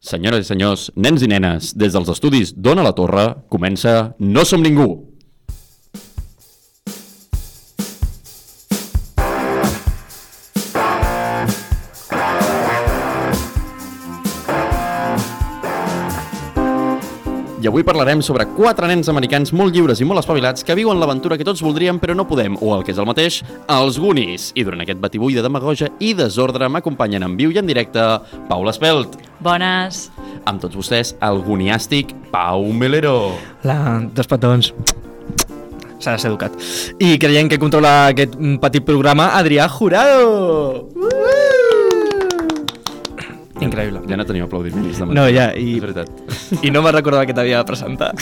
Senyores i senyors, nens i nenes, des dels estudis d'Ona la Torre, comença No som ningú. Avui parlarem sobre quatre nens americans molt lliures i molt espavilats que viuen l'aventura que tots voldríem però no podem, o el que és el mateix, els Goonies. I durant aquest batibull de demagoja i desordre m'acompanyen en viu i en directe Paula Espelt. Bones. Amb tots vostès, el goniàstic Pau Melero. La, dos petons. S'ha de ser educat. I creient que controla aquest petit programa, Adrià Jurado! Uh! Increïble. Ja no tenim aplaudiments de No, ja, i, És veritat. i no me'n recordava que t'havia de presentar.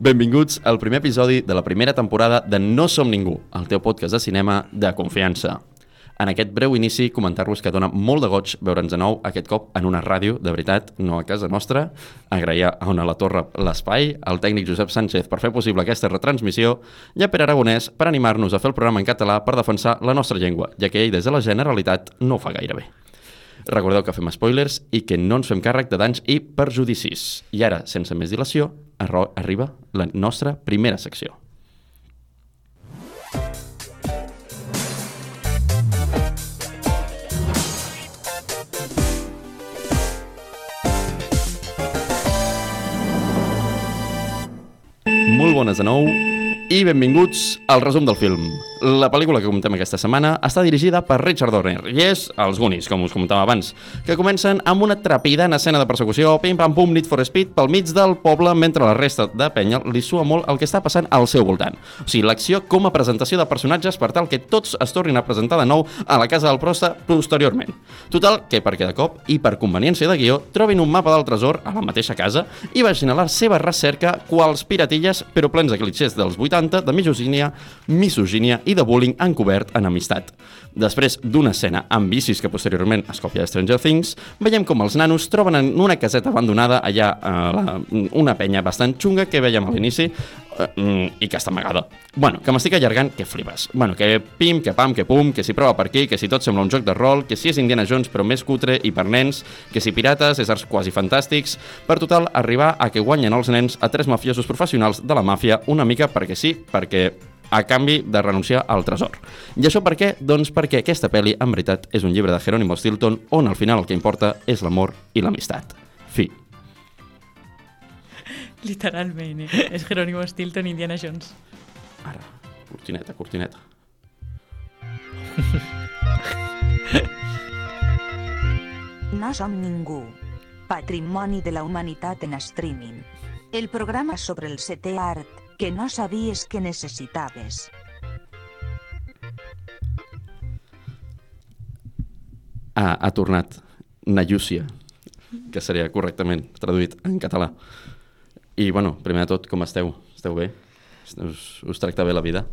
Benvinguts al primer episodi de la primera temporada de No som ningú, el teu podcast de cinema de confiança. En aquest breu inici, comentar-vos que dona molt de goig veure'ns de nou aquest cop en una ràdio, de veritat, no a casa nostra. Agrair a Ona la Torre l'espai, al tècnic Josep Sánchez per fer possible aquesta retransmissió i a Pere Aragonès per animar-nos a fer el programa en català per defensar la nostra llengua, ja que ell des de la Generalitat no ho fa gaire bé. Recordeu que fem spoilers i que no ens fem càrrec de danys i perjudicis. I ara, sense més dilació, arriba la nostra primera secció. Bones de nou i benvinguts al resum del film. La pel·lícula que comentem aquesta setmana està dirigida per Richard Donner i és Els Goonies, com us comentava abans, que comencen amb una trepidant escena de persecució, pim-pam-pum, Need for Speed, pel mig del poble, mentre la resta de penya li sua molt el que està passant al seu voltant. O sigui, l'acció com a presentació de personatges per tal que tots es tornin a presentar de nou a la casa del prosta posteriorment. Total, que perquè de cop i per conveniència de guió trobin un mapa del tresor a la mateixa casa i vagin a la seva recerca quals piratilles, però plens de clitxers dels 80, de misogínia, misogínia de bullying encobert en amistat. Després d'una escena amb bicis que posteriorment es copia de Stranger Things, veiem com els nanos troben en una caseta abandonada allà a la, una penya bastant xunga que veiem a l'inici eh, mm, i que està amagada. Bueno, que m'estic allargant, que flipes. Bueno, que pim, que pam, que pum, que si prova per aquí, que si tot sembla un joc de rol, que si és Indiana Jones però més cutre i per nens, que si pirates, éssers quasi fantàstics, per total arribar a que guanyen els nens a tres mafiosos professionals de la màfia una mica perquè sí, perquè a canvi de renunciar al tresor. I això per què? Doncs perquè aquesta pel·li, en veritat, és un llibre de Jerónimo Stilton on al final el que importa és l'amor i l'amistat. Fi. Literalment, eh? És Jerónimo Stilton, Indiana Jones. Ara, cortineta, cortineta. No som ningú. Patrimoni de la humanitat en streaming. El programa sobre el setè art que no sabies que necessitaves. Ah, ha tornat. Nayúcia, que seria correctament traduït en català. I, bueno, primer de tot, com esteu? Esteu bé? Us, us tracta bé la vida?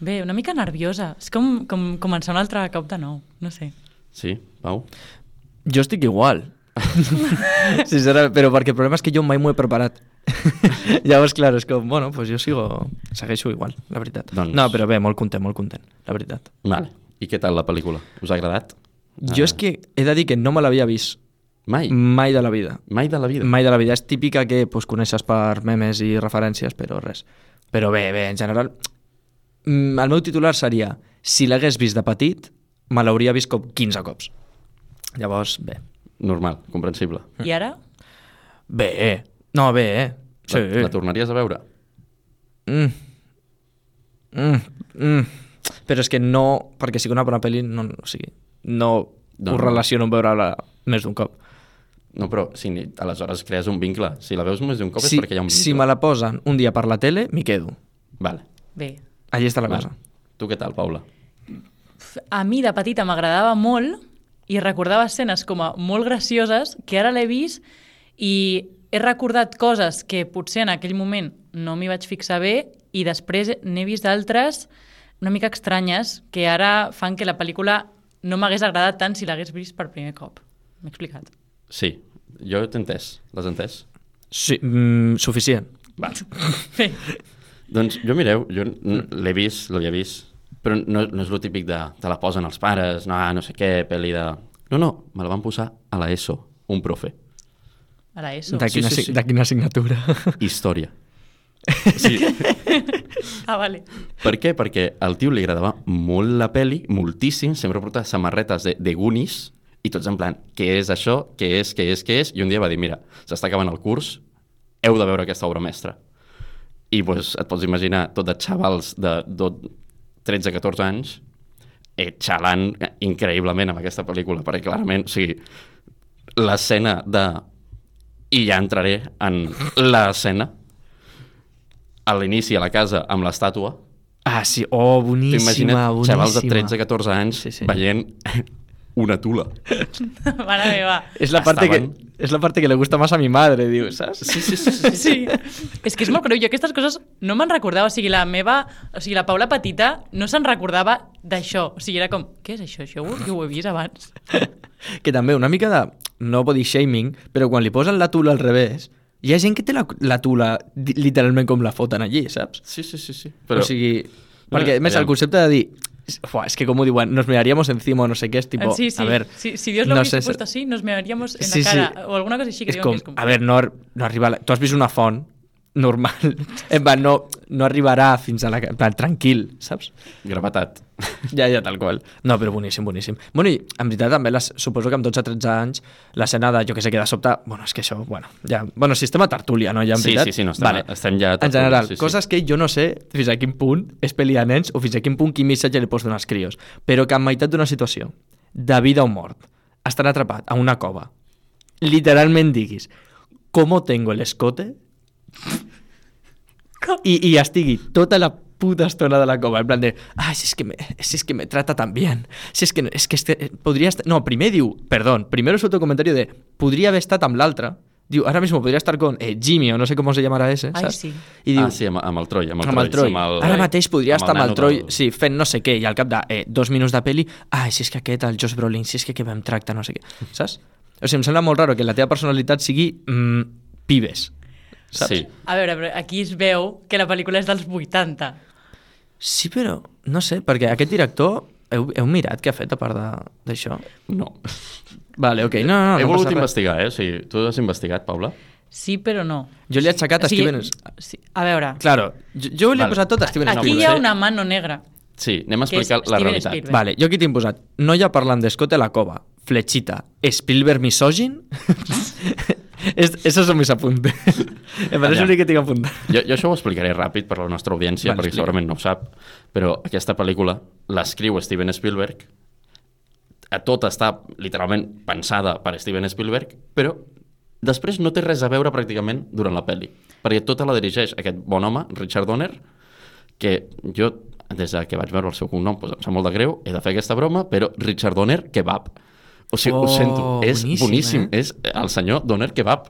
Bé, una mica nerviosa. És com, com començar un altre cop de nou. No sé. Sí, Pau? Jo estic igual. Sincerament, però perquè el problema és que jo mai m'ho he preparat. Llavors, clar, és com, bueno, pues jo sigo, segueixo igual, la veritat. Doncs- No, però bé, molt content, molt content, la veritat. Vale. I què tal la pel·lícula? Us ha agradat? Jo és que he de dir que no me l'havia vist Mai? mai de la vida. Mai de la vida? Mai de la vida. És típica que pues, coneixes per memes i referències, però res. Però bé, bé, en general... mm, El meu titular seria si l'hagués vist de petit, me l'hauria vist com 15 cops. Llavors, bé. Normal, comprensible. I ara? Bé, no, bé, eh? Sí. La, la tornaries a veure? Mm. Mm. Mm. Però és que no, perquè sigui una bona pel·li, no, o sigui, no, No, no ho no. relaciono amb veure-la més d'un cop. No, però si ni- aleshores crees un vincle. Si la veus més d'un cop Si, és perquè hi ha un vincle. si me la posen un dia per la tele, m'hi quedo. Vale. Bé. Allí està la vale. cosa. Tu què tal, Paula? A mi de petita m'agradava molt i recordava escenes com a molt gracioses que ara l'he vist i he recordat coses que potser en aquell moment no m'hi vaig fixar bé i després n'he vist d'altres una mica estranyes que ara fan que la pel·lícula no m'hagués agradat tant si l'hagués vist per primer cop. M'he explicat. Sí, jo t'he entès. L'has entès? Sí, mm, suficient. Va. Bé, Doncs jo mireu, jo l'he vist, l'havia vist, però no, no és lo típic de te la posen els pares, no, no sé què, pel·li de No, no, me la van posar a la ESO, un profe. Ara eso. De quina, sí, sí, sí. de quina assignatura? Història. Sí. Ah, vale. Per què? Perquè al tio li agradava molt la peli, moltíssim, sempre portava samarretes de, de Goonies, i tots en plan, què és això? Què és? Què és? Què és? I un dia va dir, mira, s'està acabant el curs, heu de veure aquesta obra mestra. I pues, et pots imaginar tot de xavals de, de 13-14 anys eh, xalant increïblement amb aquesta pel·lícula, perquè clarament, o sigui, l'escena de... I ja entraré en l'escena a l'inici a la casa amb l'estàtua, Ah, sí. Oh, boníssima, boníssima. xavals de 13-14 anys Sí, sí. veient una tula. Mare meva. És la, parte Estaven- que, és la parte que le gusta más a mi madre, diu, saps? Sí, sí, sí. sí. Sí. És que és molt greu. Jo aquestes coses no me'n recordava. O sigui, la meva... O sigui, la Paula petita no se'n recordava d'això. O sigui, era com, què és això? Això ho, jo ho he vist abans. que també una mica de, no body shaming, però quan li posen la tula al revés, hi ha gent que té la, la tula literalment com la foten allí, saps? Sí, sí, sí, sí. Però, o sigui, perquè a més el concepte de dir Fua, es que como diuen, nos miraríamos encima o no sé qué, es tipo, sí, sí. a ver... si, si Dios lo no hubiese puesto así, nos miraríamos en la cara. O alguna cosa així que és diuen com, que és com... a ver, no, ar- no arriba... La, tu has vist una font normal, en plan, no, no arribarà fins a la... En plan, tranquil, saps? Gravetat. Ja, ja, tal qual. No, però boníssim, boníssim. Bueno, i en veritat també, les, suposo que amb 12-13 anys, l'escena de, jo que sé, que de sobte... Bueno, és que això, bueno, ja... Bueno, sistema tertúlia, no? Ja, en Sí, veritat? sí, sí, no, estem- estem ja a En tertúlia, general, sí, sí. coses que jo no sé fins a quin punt és pel·li de nens o fins a quin punt quin missatge li pots donar als crios, però que en meitat d'una situació de vida o mort estan atrapat a una cova, literalment diguis, com tengo el escote? I, i estigui tota la puta estona de la cova, en plan de, ah, si es que me, si es que me trata tan bien, si es que, es que este, podria estar... No, primer diu, perdón, primero suelta el comentario de, podria haver estat amb l'altre, diu, ahora mismo podria estar con eh, Jimmy o no sé com se llamarà ese, Ai, saps? sí. I diu, ah, sí, amb, amb el Troy. Amb el amb el Troy. amb el- Ara mateix podria estar amb el nano Troy, del- sí, fent no sé què, i al cap de eh, dos minuts de peli, ai, si és que aquest, el Josh Brolin, si és que que em tracta, no sé què, saps? O sigui, em sembla molt raro que la teva personalitat sigui mm, pibes, saps? Sí. A veure, però aquí es veu que la pel·lícula és dels 80. Sí, però no sé, perquè aquest director, heu, heu mirat què ha fet a part de- d'això? No. Vale, ok, no, no, He no volgut passa res. investigar, eh? O sigui, tu has investigat, Paula? Sí, però no. Jo li he aixecat a Steven... Sí, a veure, Claro, jo, jo li he Vale. posat tot a Steven aquí Spielberg. hi ha una mano negra. Sí, anem a explicar la Steven realitat. Spielberg. Vale, jo aquí t'he posat noia parlant d'escote a la cova, flechita, Spielberg misògin? es, esos son mis apuntes. Me parece Allà. l'únic que tinc apuntat. Jo, jo això ho explicaré ràpid per a la nostra audiència, Vale, perquè explica. segurament no ho sap, però aquesta pel·lícula l'escriu Steven Spielberg, a tot està literalment pensada per Steven Spielberg, però després no té res a veure pràcticament durant la pel·li, perquè tota la dirigeix aquest bon home, Richard Donner, que jo, des de que vaig veure el seu cognom, doncs em sap molt de greu, he de fer aquesta broma, però Richard Donner Kebab. O sigui, Oh, ho sento, és boníssim, boníssim, eh? és el senyor Donner Kebab.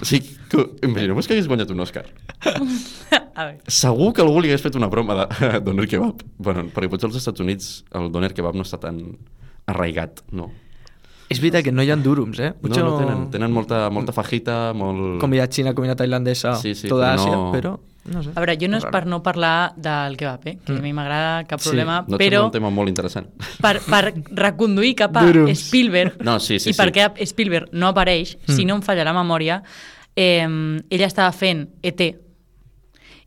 O sigui, que, imagineu-vos que hagués guanyat un Òscar. A veure, Segur que algú li hagués fet una broma de doner kebab. Bueno, perquè potser als Estats Units el doner kebab no està tan arraigat, no. És veritat que no hi ha durums, eh? No, no tenen, tenen molta, molta fajita, molt... Comida xina, comida tailandesa, Sí, sí, toda però Àsia, no- però no sé. a veure, jo no és per no parlar del kebab, eh? que a mi m'agrada, cap Sí, problema, No et però un tema molt interessant. per, per reconduir cap a Durums. Spielberg No, sí, sí, i sí. què Spielberg no apareix, si no em falla la memòria, eh, ella estava fent ET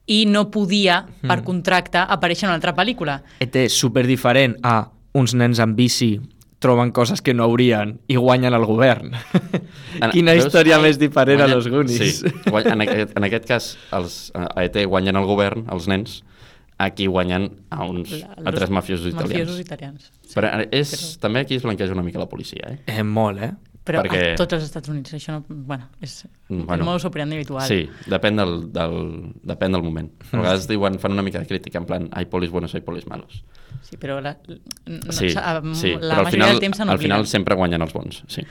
i no podia, per contracte, aparèixer en una altra pel·lícula. ET és super diferent a uns nens amb bici troben coses que no haurien i guanyen el govern. En- Quina veus? història més diferent a Guanyen- los Goonies. Sí, guany- en, aquest, en aquest cas, els, a ET guanyen el govern, els nens, aquí guanyen a uns La- a tres mafiosos italians. Mafiosos italians. Sí, Però eh, és, també aquí es blanqueja una mica la policia, eh? Eh, molt, eh? Però perquè- a tots els Estats Units, això no... Bueno, és Mm, bueno, el modus operandi habitual. Sí, depèn del, del, depèn del moment. A vegades diuen, fan una mica de crítica, en plan, hay polis buenos, hay polis malos. Sí, però la, no, Sí, s'ha- sí la però al majoria final, del temps se al final sempre guanyen els bons, sí.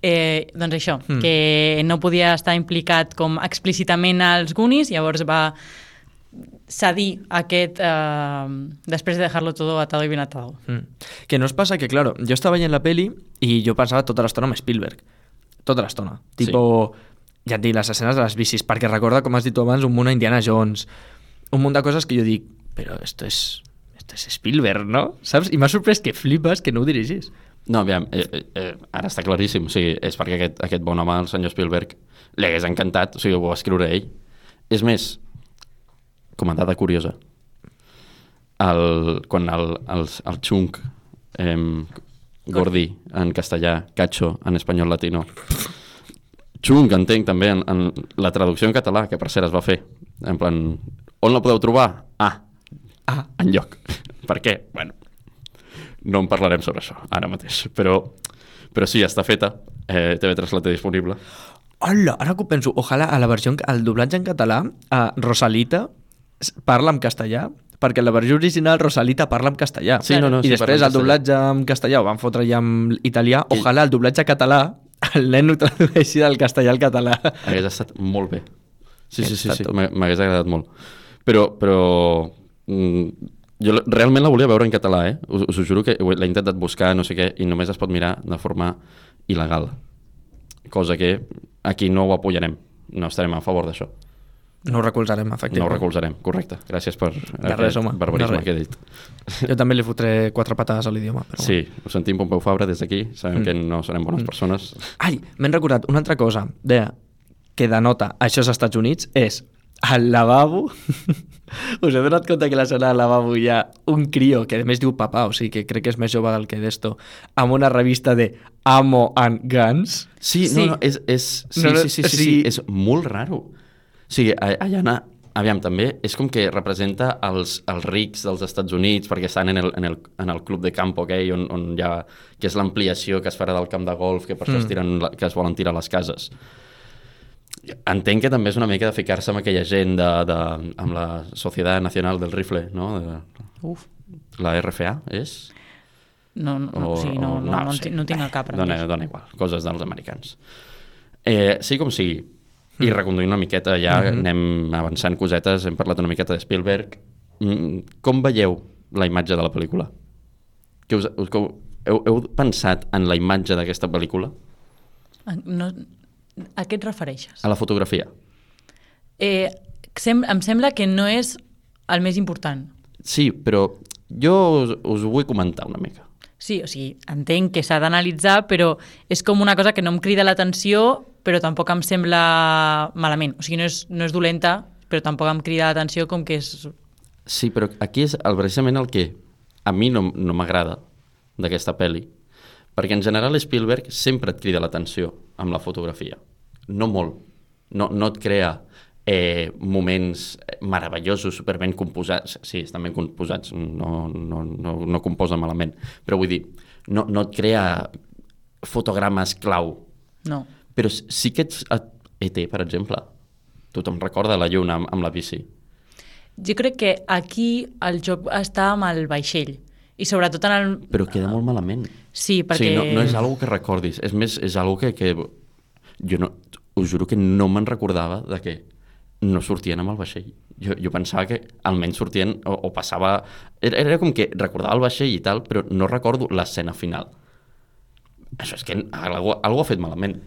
Eh, doncs això, mm. que no podia estar implicat com explícitament als Goonies, llavors va cedir aquest eh, després de dejarlo todo atado y bien atado. Mm. Que no es passa que, claro, jo estava veient la peli i jo pensava tota l'estona en Spielberg. Tota l'estona. Sí. Tipo, ja et dic, les escenes de les bicis, perquè recorda, com has dit tu abans, un munt a Indiana Jones, un munt de coses que jo dic, però esto es, esto es Spielberg, no? Saps? I m'ha sorprès que flipes que no ho dirigís. No, aviam, eh, eh, eh, ara està claríssim. O sigui, és perquè aquest, aquest bon home, el senyor Spielberg, li hagués encantat, o sigui, ho va escriure ell. És més, com a dada curiosa, el, quan el, el, el xunk, eh, Gordi en castellà, Cacho en espanyol latino, xunk entenc també en, en la traducció en català, que per cert es va fer, en plan, on la podeu trobar? Ah, ah, en lloc. per què? Bueno, no en parlarem sobre això ara mateix, però, però sí, està feta, eh, TV3 la té disponible. Hola, ara que ho penso, ojalà a la versió, al doblatge en català, a Rosalita parla en castellà, perquè en la versió original Rosalita parla en castellà. Sí, no, no, I sí, després el doblatge en castellà ho van fotre ja en italià. Ojalà el doblatge català el nen ho tradueixi del castellà al català. Hagués estat molt bé. Sí, sí, sí, sí, m'ha- m'hagués agradat molt. Però, però mm, jo realment la volia veure en català, eh? Us, us ho juro que l'he intentat buscar, no sé què, i només es pot mirar de forma il·legal. Cosa que aquí no ho apoyarem. No estarem a favor d'això. No ho recolzarem, No ho efectivament. recolzarem, correcte. Gràcies per De res, home, de barbarisme res. que he dit. Jo també li fotré quatre patades a l'idioma. Però Sí, ho sentim, Pompeu Fabra, des d'aquí. Sabem Mm. que no serem bones persones. Ai, m'he recordat una altra cosa. Deia que denota això als Estats Units és al lavabo us he donat compte que a l'escena del lavabo hi ha un crio que a més diu papà, o sigui que crec que és més jove del que d'esto, amb una revista de Amo and Guns. Sí, Sí. no, no, és, és, sí, No, no, sí, sí, sí, sí, sí. és molt raro. O sigui, a- allà anar, aviam, també és com que representa els, els rics dels Estats Units perquè estan en el, en el, en el club de campo aquell on, on hi ha, que és l'ampliació que es farà del camp de golf, que per això es Mm. tiren, que es volen tirar les cases. Entenc que també és una mica de ficar-se amb aquella gent de, de, amb la Societat Nacional del Rifle, no? De, Uf. la RFA, és? No, no, no, o no, no, no, no, no tinc el cap. Dona, dona igual, coses dels americans. Eh, sí com sigui, i reconduint una miqueta ja, Mhm. anem avançant cosetes, hem parlat una miqueta de Spielberg. Mm, Com veieu la imatge de la pel·lícula? Que us, us, que heu, heu pensat en la imatge d'aquesta pel·lícula? No, a què et refereixes? A la fotografia? Eh, sem em sembla que no és el més important. Sí, però jo us, us ho vull comentar una mica. Sí, o sigui, entenc que s'ha d'analitzar, però és com una cosa que no em crida l'atenció, però tampoc em sembla malament. O sigui, no és, no és dolenta, però tampoc em crida l'atenció com que és... Sí, però aquí és el, precisament el que a mi no, no m'agrada d'aquesta pel·li, perquè en general Spielberg sempre et crida l'atenció amb la fotografia. No molt. No, no et crea eh, moments meravellosos, superben composats. Sí, estan ben composats, no, no, no, no composa malament. Però vull dir, no, no et crea fotogrames clau. No. Però sí que ets... ET, per exemple. Tothom recorda la lluna amb, amb la bici. Jo crec que aquí el joc està amb el vaixell. I sobretot en el... Però queda molt malament. Sí, perquè... Sí, no, no és algo que recordis, és més, és algo que, que jo no, us juro que no me'n recordava de que no sortien amb el vaixell. Jo, jo pensava que almenys sortien o, o passava... Era, era com que recordava el vaixell i tal, però no recordo l'escena final. Això és que algú, algú ha fet malament,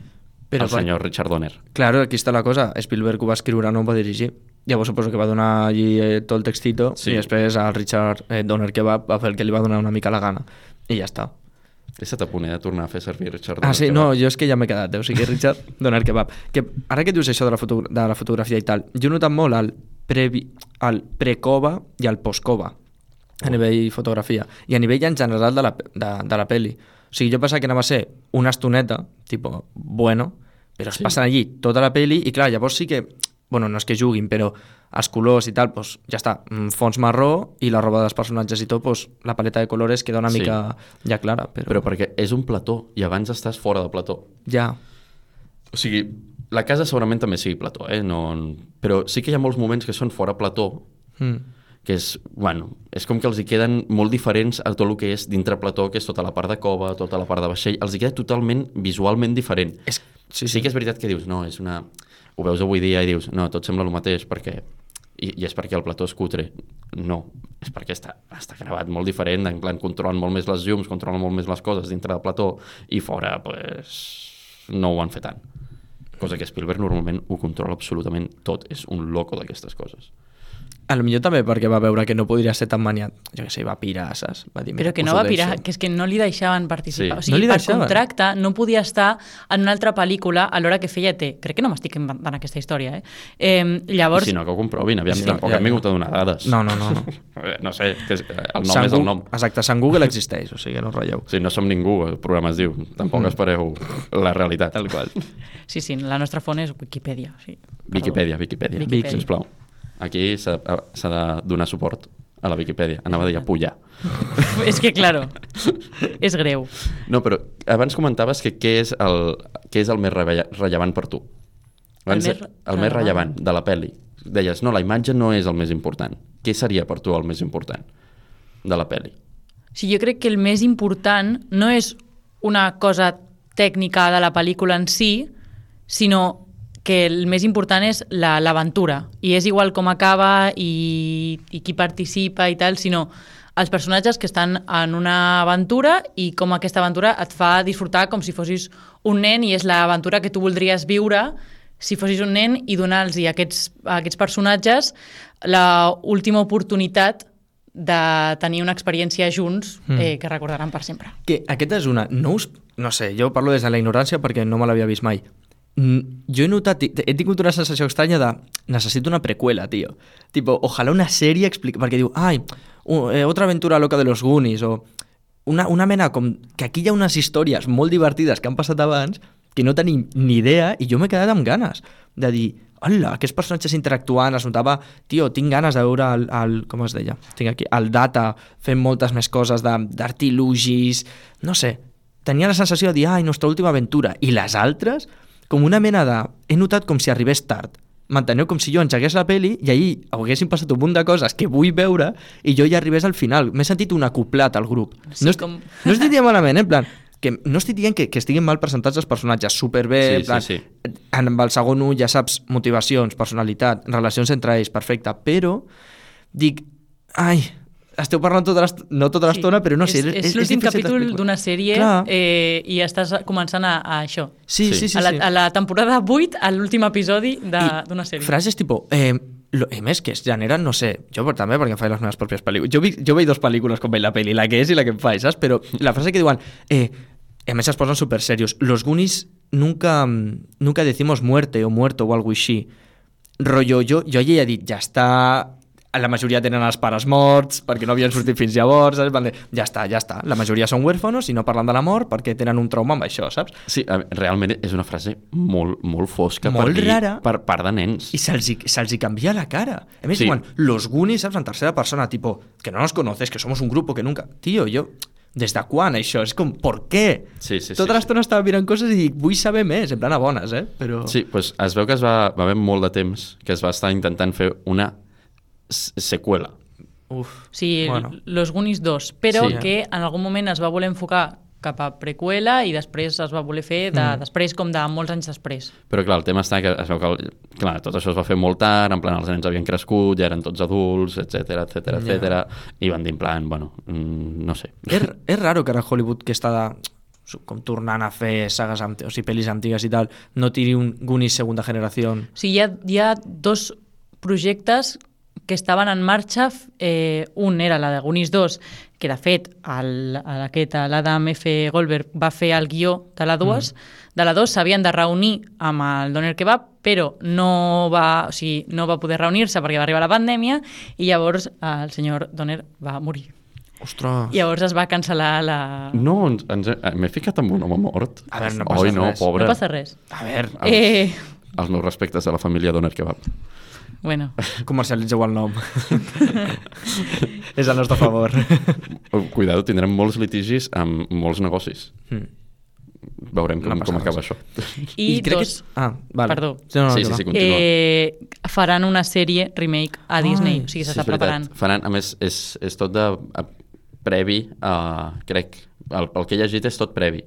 Però el senyor Richard Donner. Claro, aquí està la cosa. Spielberg ho va escriure, no ho va dirigir. Llavors suposo que va donar allí eh, tot el textito Sí. i després al Richard eh, Donner que va, va fer el que li va donar una mica la gana. I ja està. He estat a punt eh, de tornar a fer servir Richard Ah, Donner. sí, que no, jo és que ja m'he quedat, eh? o sigui, Richard Donner Kebab. Que ara que dius això de la, foto, de la fotografia i tal, jo he notat molt el, previ, el pre-cova i el post-cova a nivell fotografia i a nivell en general de la, de, de la peli. O sigui, jo pensava que anava a ser una estoneta, tipo, bueno, però es Sí. passen allí tota la peli i clar, llavors sí que, bueno, no és que juguin, però els colors i tal, pues, ja està, mm, fons marró i la roba dels personatges i tot, pues, la paleta de colores queda una Sí. mica ja clara, però, Però perquè és un plató i abans estàs fora del plató. ja, O sigui, la casa segurament també sigui plató, eh? No, però sí que hi ha molts moments que són fora plató, mm. Que és, bueno, és com que els hi queden molt diferents a tot el que és dintre plató, que és tota la part de cova, tota la part de vaixell, els hi queda totalment visualment diferent. És, Sí, sí que és veritat que dius, no, és una... Ho veus avui dia i dius, no, tot sembla el mateix, perquè... I, i és perquè el plató és cutre. No, és perquè està, està gravat molt diferent, en plan, controlen molt més les llums, controlen molt més les coses dintre del plató, i fora, pues, no ho han fet tant. Cosa que Spielberg normalment ho controla absolutament tot, és un loco d'aquestes coses. A lo millor també perquè va veure que no podria ser tan maniat. Jo què sé, va pirar, saps? Va dir, Però "Mira, que no va pirar, deixo". que és que no li deixaven participar. Sí. O No sigui, li per contracte no podia estar en una altra pel·lícula a l'hora que feia T. Crec que no m'estic inventant aquesta història, eh? eh llavors, Si no, que ho comprovin. Aviam, Sí, tampoc ja, hem vingut a donar dades. No, no, no. no. No sé, que és, eh, el nom Sant és el Gu- nom. Exacte, Sant Google existeix, o sigui, no us ratlleu. Sí, no som ningú, el programa es diu. Tampoc espereu la realitat. Tal qual. sí, sí, la nostra font és Wikipedia. Sí. Wikipedia, Wikipedia, Wikipedia. sisplau. Aquí s'ha s'ha de donar suport a la Wikipedia. Anava a dir apoyar. és que, claro, és greu. No, però abans comentaves que què és el, què és el més rellevant per tu? Abans, El més el més rellevant. rellevant de la pel·li. Deies, no, la imatge no és el més important. Què seria per tu el més important de la pel·li? Sí, jo crec que el més important no és una cosa tècnica de la pel·lícula en si, sinó que el més important és la- l'aventura. I és igual com acaba i, i qui participa i tal, sinó els personatges que estan en una aventura i com aquesta aventura et fa disfrutar com si fossis un nen i és l'aventura que tu voldries viure si fossis un nen i donar-los a aquests, a aquests personatges la última oportunitat de tenir una experiència junts eh, que recordaran per sempre. Que aquesta és una... No, us, no sé, jo parlo des de la ignorància perquè no me l'havia vist mai. Mm, Jo he notat, he tingut una sensació estranya de necessito una precuela, tio. Tipo, ojalà una sèrie explica... Perquè diu, ai, eh, otra aventura loca de los Goonies, o una, una mena com... Que aquí hi ha unes històries molt divertides que han passat abans que no tenim ni idea i jo m'he quedat amb ganes de dir, hola, aquests personatges interactuant, es notava, tio, tinc ganes de veure el, el com es deia, tinc aquí, el Data fent moltes més coses d'artilugis, no sé, tenia la sensació de dir, ai, nostra última aventura, i les altres, com una mena de... He notat com si arribés tard. M'enteneu? Com si jo engegués la peli i ahir haguessin passat un munt de coses que vull veure i jo ja arribés al final. M'he sentit un acoplat al grup. Sí, no, est com- no estic dient malament, eh? en plan, que no estic dient que, que estiguin mal presentats els personatges, superbé, Sí, en plan, sí, amb el segon ull ja saps motivacions, personalitat, relacions entre ells, perfecte, però dic, ai, esteu parlant tota no tota l'estona, però no sé, és, és, l'últim difícil capítol d'una sèrie Clar. eh, i estàs començant a, a això. Sí, Sí. sí, sí. a, la, sí. a la temporada 8, a l'últim episodi d'una sèrie. Frases tipo... Eh, lo, a més, que es generen, no sé, jo també perquè faig les meves pròpies pel·lícules. Jo, vi, jo veig dos pel·lícules com veig la pel·li, la que és i la que em faig, saps? Però la frase que diuen... Eh, a més es posen super serios. Los Goonies nunca, nunca decimos muerte o muerto o algo així. Rollo, jo, jo ja he dit, ja està... La majoria tenen els pares morts perquè no havien sortit fins llavors, saps? Van dir, Ja està, ja està. La majoria són huérfanos i no parlen de la mort perquè tenen un trauma amb això, saps? Sí, realment és una frase molt, molt fosca Molt per, dir- rara. per part de nens. I se'ls hi, se'ls hi canvia la cara. A més, Sí. sí. quan los Goonies, saps, en tercera persona, tipo, que no nos conoces, que somos un grupo que nunca... Tío, jo... Des de quan, això? És com, per què? Sí, sí, sí, Tota sí. l'estona estava mirant coses i dic, vull saber més, en plan a bones, eh? Però... Sí, doncs es veu que es va, va haver molt de temps que es va estar intentant fer una seqüela. Uf. Sí, Bueno. Los Goonies 2, però Sí. sí. que en algun moment es va voler enfocar cap a preqüela i després es va voler fer de, mm. després com de molts anys després. Però clar, el tema està que es veu que clar, tot això es va fer molt tard, en plan els nens havien crescut, ja eren tots adults, etc etc etc. i van dir en plan, bueno, mm, no sé. És, és raro que ara Hollywood, que està de, com tornant a fer sagues, o sigui, pel·lis antigues i tal, no tiri un Goonies segunda generació. Sigui, hi ha, hi ha dos projectes que estaven en marxa. Eh, un era la de Goonies 2, que de fet l'Adam F. Goldberg va fer el guió de la 2. Mm. De la 2 s'havien de reunir amb el Doner Kebab, però no va, o sigui, no va poder reunir-se perquè va arribar la pandèmia i llavors el senyor Doner va morir. Ostres. I llavors es va cancel·lar la... No, ens, ens, he- m'he ficat amb un home mort. A veure, no passa Oi, no, res. pobre. No passa res. A veure, Els, Eh, els meus respectes a la família Doner Kebab. Bueno, comercialitzeu el nom. és al nostre favor. Oh, Cuidado, tindrem molts litigis amb molts negocis. Mm. Veurem No com, com res. acaba això. I, crec dos, Que... Ah, vale. Perdó. No, no, Sí, sí, sí, continua. eh, faran una sèrie remake a Disney, Ai, o sigui, Sí, s'està veritat. preparant. Faran, a més, és, és tot de, a, previ a, crec, el, el que he llegit és tot previ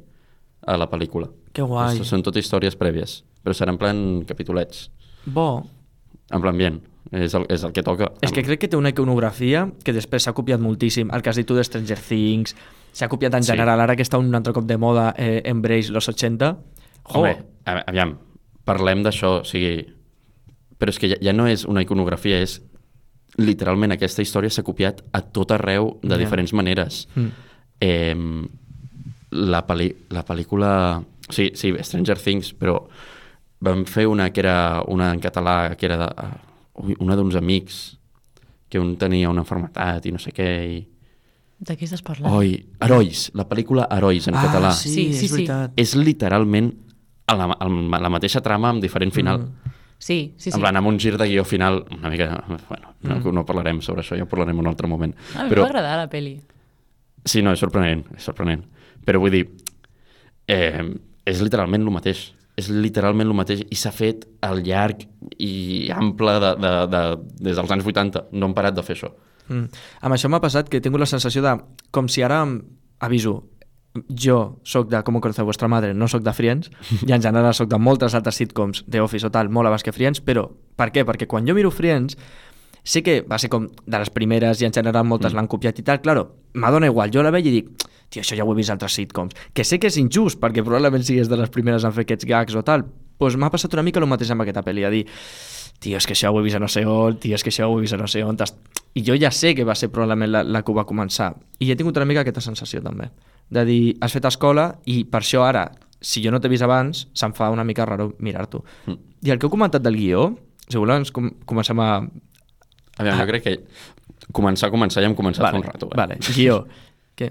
a la pel·lícula. Que guai. Són tot històries prèvies, però serà en plan capitulets, Bo. En plan bien, és el, és el que toca. És que crec que té una iconografia que després s'ha copiat moltíssim. El que has dit tu de Stranger Things, s'ha copiat en Sí. general, ara que està un altre cop de moda, eh, Embrace los 80. Jo, Home, aviam, parlem d'això, o sigui... Però és que ja, ja no és una iconografia, és literalment aquesta història s'ha copiat a tot arreu de Ja. diferents maneres. Mm. Eh, la, pel·li, la pel·lícula... Sí, sí, Stranger Things, però vam fer una que era una en català, que era de, ui, una d'uns amics, que un tenia una malaltia i no sé què, i... De què estàs parlant? Oi, Herois, la pel·lícula Herois en català. sí, Sí, és sí, veritat. És literalment a la, a la mateixa trama amb diferent final. Mm. Sí, sí, sí. En plan, amb un gir de guió final una mica... Bueno, no, Mm. no parlarem sobre això, ja parlarem en un altre moment. A mi Però... agradar la peli. Sí, no, és sorprenent, és sorprenent. Però vull dir, eh, és literalment el mateix. És literalment el mateix i s'ha fet al llarg i ample de, de, de, des dels anys 80. No han parat de fer això. Mm. Amb això m'ha passat que he tingut la sensació de... Com si ara, em- aviso, jo sóc de Com conoce vuestra madre, no sóc de Friends, i en general sóc de moltes altres sitcoms, The Office o tal, molt abans que Friends, però per què? Perquè quan jo miro Friends, sé que va ser com de les primeres i en general moltes mm. l'han copiat i tal, claro, m'adona igual, jo la veig i dic, tio, això ja ho he vist a altres sitcoms, que sé que és injust, perquè probablement sigues de les primeres en fer aquests gags o tal, doncs m'ha passat una mica el mateix amb aquesta pel·li, a dir, tio, és que això ho he vist a no sé on, tio, és que això ho he vist a no sé on, i jo ja sé que va ser probablement la, la que ho va començar, i he tingut una mica aquesta sensació també, de dir, has fet escola i per això ara, si jo no t'he vist abans, se'm fa una mica raro mirar-t'ho. Mm. I el que heu comentat del guió, si voleu ens com comencem a... A veure, jo crec que començar, començar ja hem començat vale, fa un rato. Eh? Vale, guió. Què?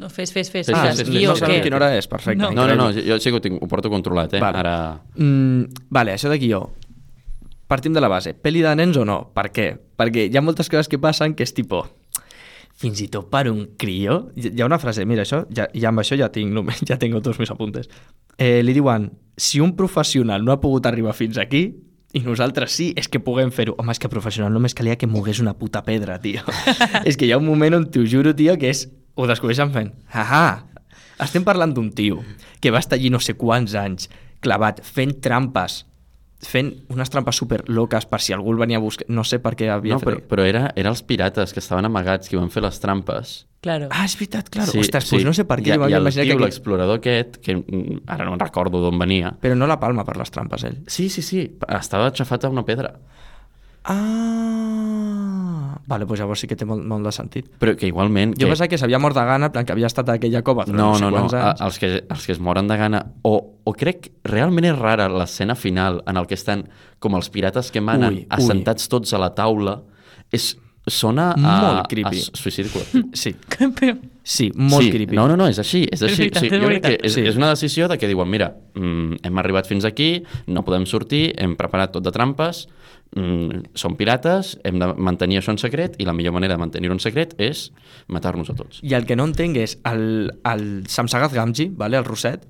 No, fes, fes, fes. Sí, Ah, sí, fes. sí, Guió, no sabem què? quina hora és, perfecte. No. No, no, no, jo sí que ho, tinc, ho porto controlat, eh? Vale. Ara... Mm, vale, això de guió. Partim de la base. Peli de nens o no? Per què? Perquè hi ha moltes coses que passen que és tipo... Fins i tot per un crio... Hi ha una frase, mira, això, ja, ja amb això ja tinc, només, ja tengo tots mis apuntes. Eh, li diuen, si un professional no ha pogut arribar fins aquí, i nosaltres sí, és que puguem fer-ho. Home, és que professional només calia que mogués una puta pedra, tio. és que hi ha un moment on t'ho juro, tio, que és... Ho descobreixen fent... Ahà, estem parlant d'un tio que va estar allí no sé quants anys clavat, fent trampes, fent unes trampes super loques per si algú el venia a buscar... No sé per què havia No, però, fet... però era, era els pirates que estaven amagats, que van fer les trampes. Claro. Ah, és veritat, clar. Sí, Ostres, sí. Pues no sé per què I, jo i m'havia imaginat tio, que... Aquí... l'explorador aquest, que mm, ara no recordo d'on venia, Però no la palma per les trampes, ell. Sí, sí, sí, estava aixafat a una pedra. Ah... Vale, doncs llavors sí que té molt, molt de sentit. Però que igualment... Jo que... pensava que s'havia mort de gana, en plan que havia estat a aquella cova No, no, no, no, a- els que, els que es moren de gana o, o crec realment és rara l'escena final en el que estan com els pirates que manen Ui, ui. assentats tots a la taula és, sona a, Molt creepy. a suïcidi col·lectiu Sí, Però... sí, molt sí, creepy. No, no, no, és així. És, És així. veritat, sí, és jo crec que és, Sí. és una decisió de que diuen, mira, mm, hem arribat fins aquí, no podem sortir, hem preparat tot de trampes, mm, som pirates, hem de mantenir això en secret i la millor manera de mantenir-ho en secret és matar-nos a tots. I el que no entenc és el, el Samsagat Gamji, vale, el Roset,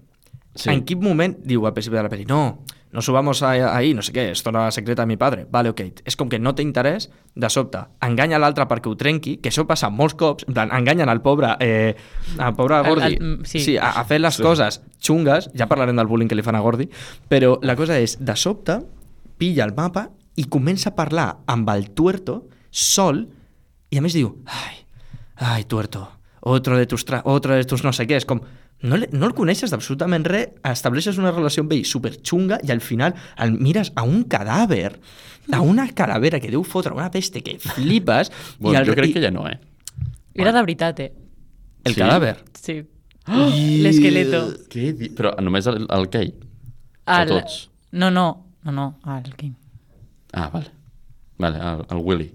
Sí. en quin moment diu al principi de la pel·li no, no subamos a- ahí, no sé què, esto era secreta de mi padre. Vale, ok. És com que no té interès, de sobte, enganya l'altre perquè ho trenqui, que això passa molts cops, en plan, enganyen al pobre, eh, al pobre El- Gordi, el- sí. sí, a, a fer les sí. coses xungues, ja parlarem del bullying que li fan a Gordi, però la cosa és, de sobte, pilla el mapa i comença a parlar amb el tuerto sol i a més diu, ai, ai, tuerto, otro de tus, otro de tus no sé què, és com, no, le, no el coneixes d'absolutament res, estableixes una relació amb ell superxunga i al final el mires a un cadàver, a una calavera que deu fotre una peste que flipes Bueno, i el, jo crec i, que ja no, eh? Era de veritat, eh? el Sí? cadàver. Sí. L'esqueleto. Què di... Però només el, el Kei? O El- tots? No, no, no, no, el King. Ah, vale. Vale, el, el Willy.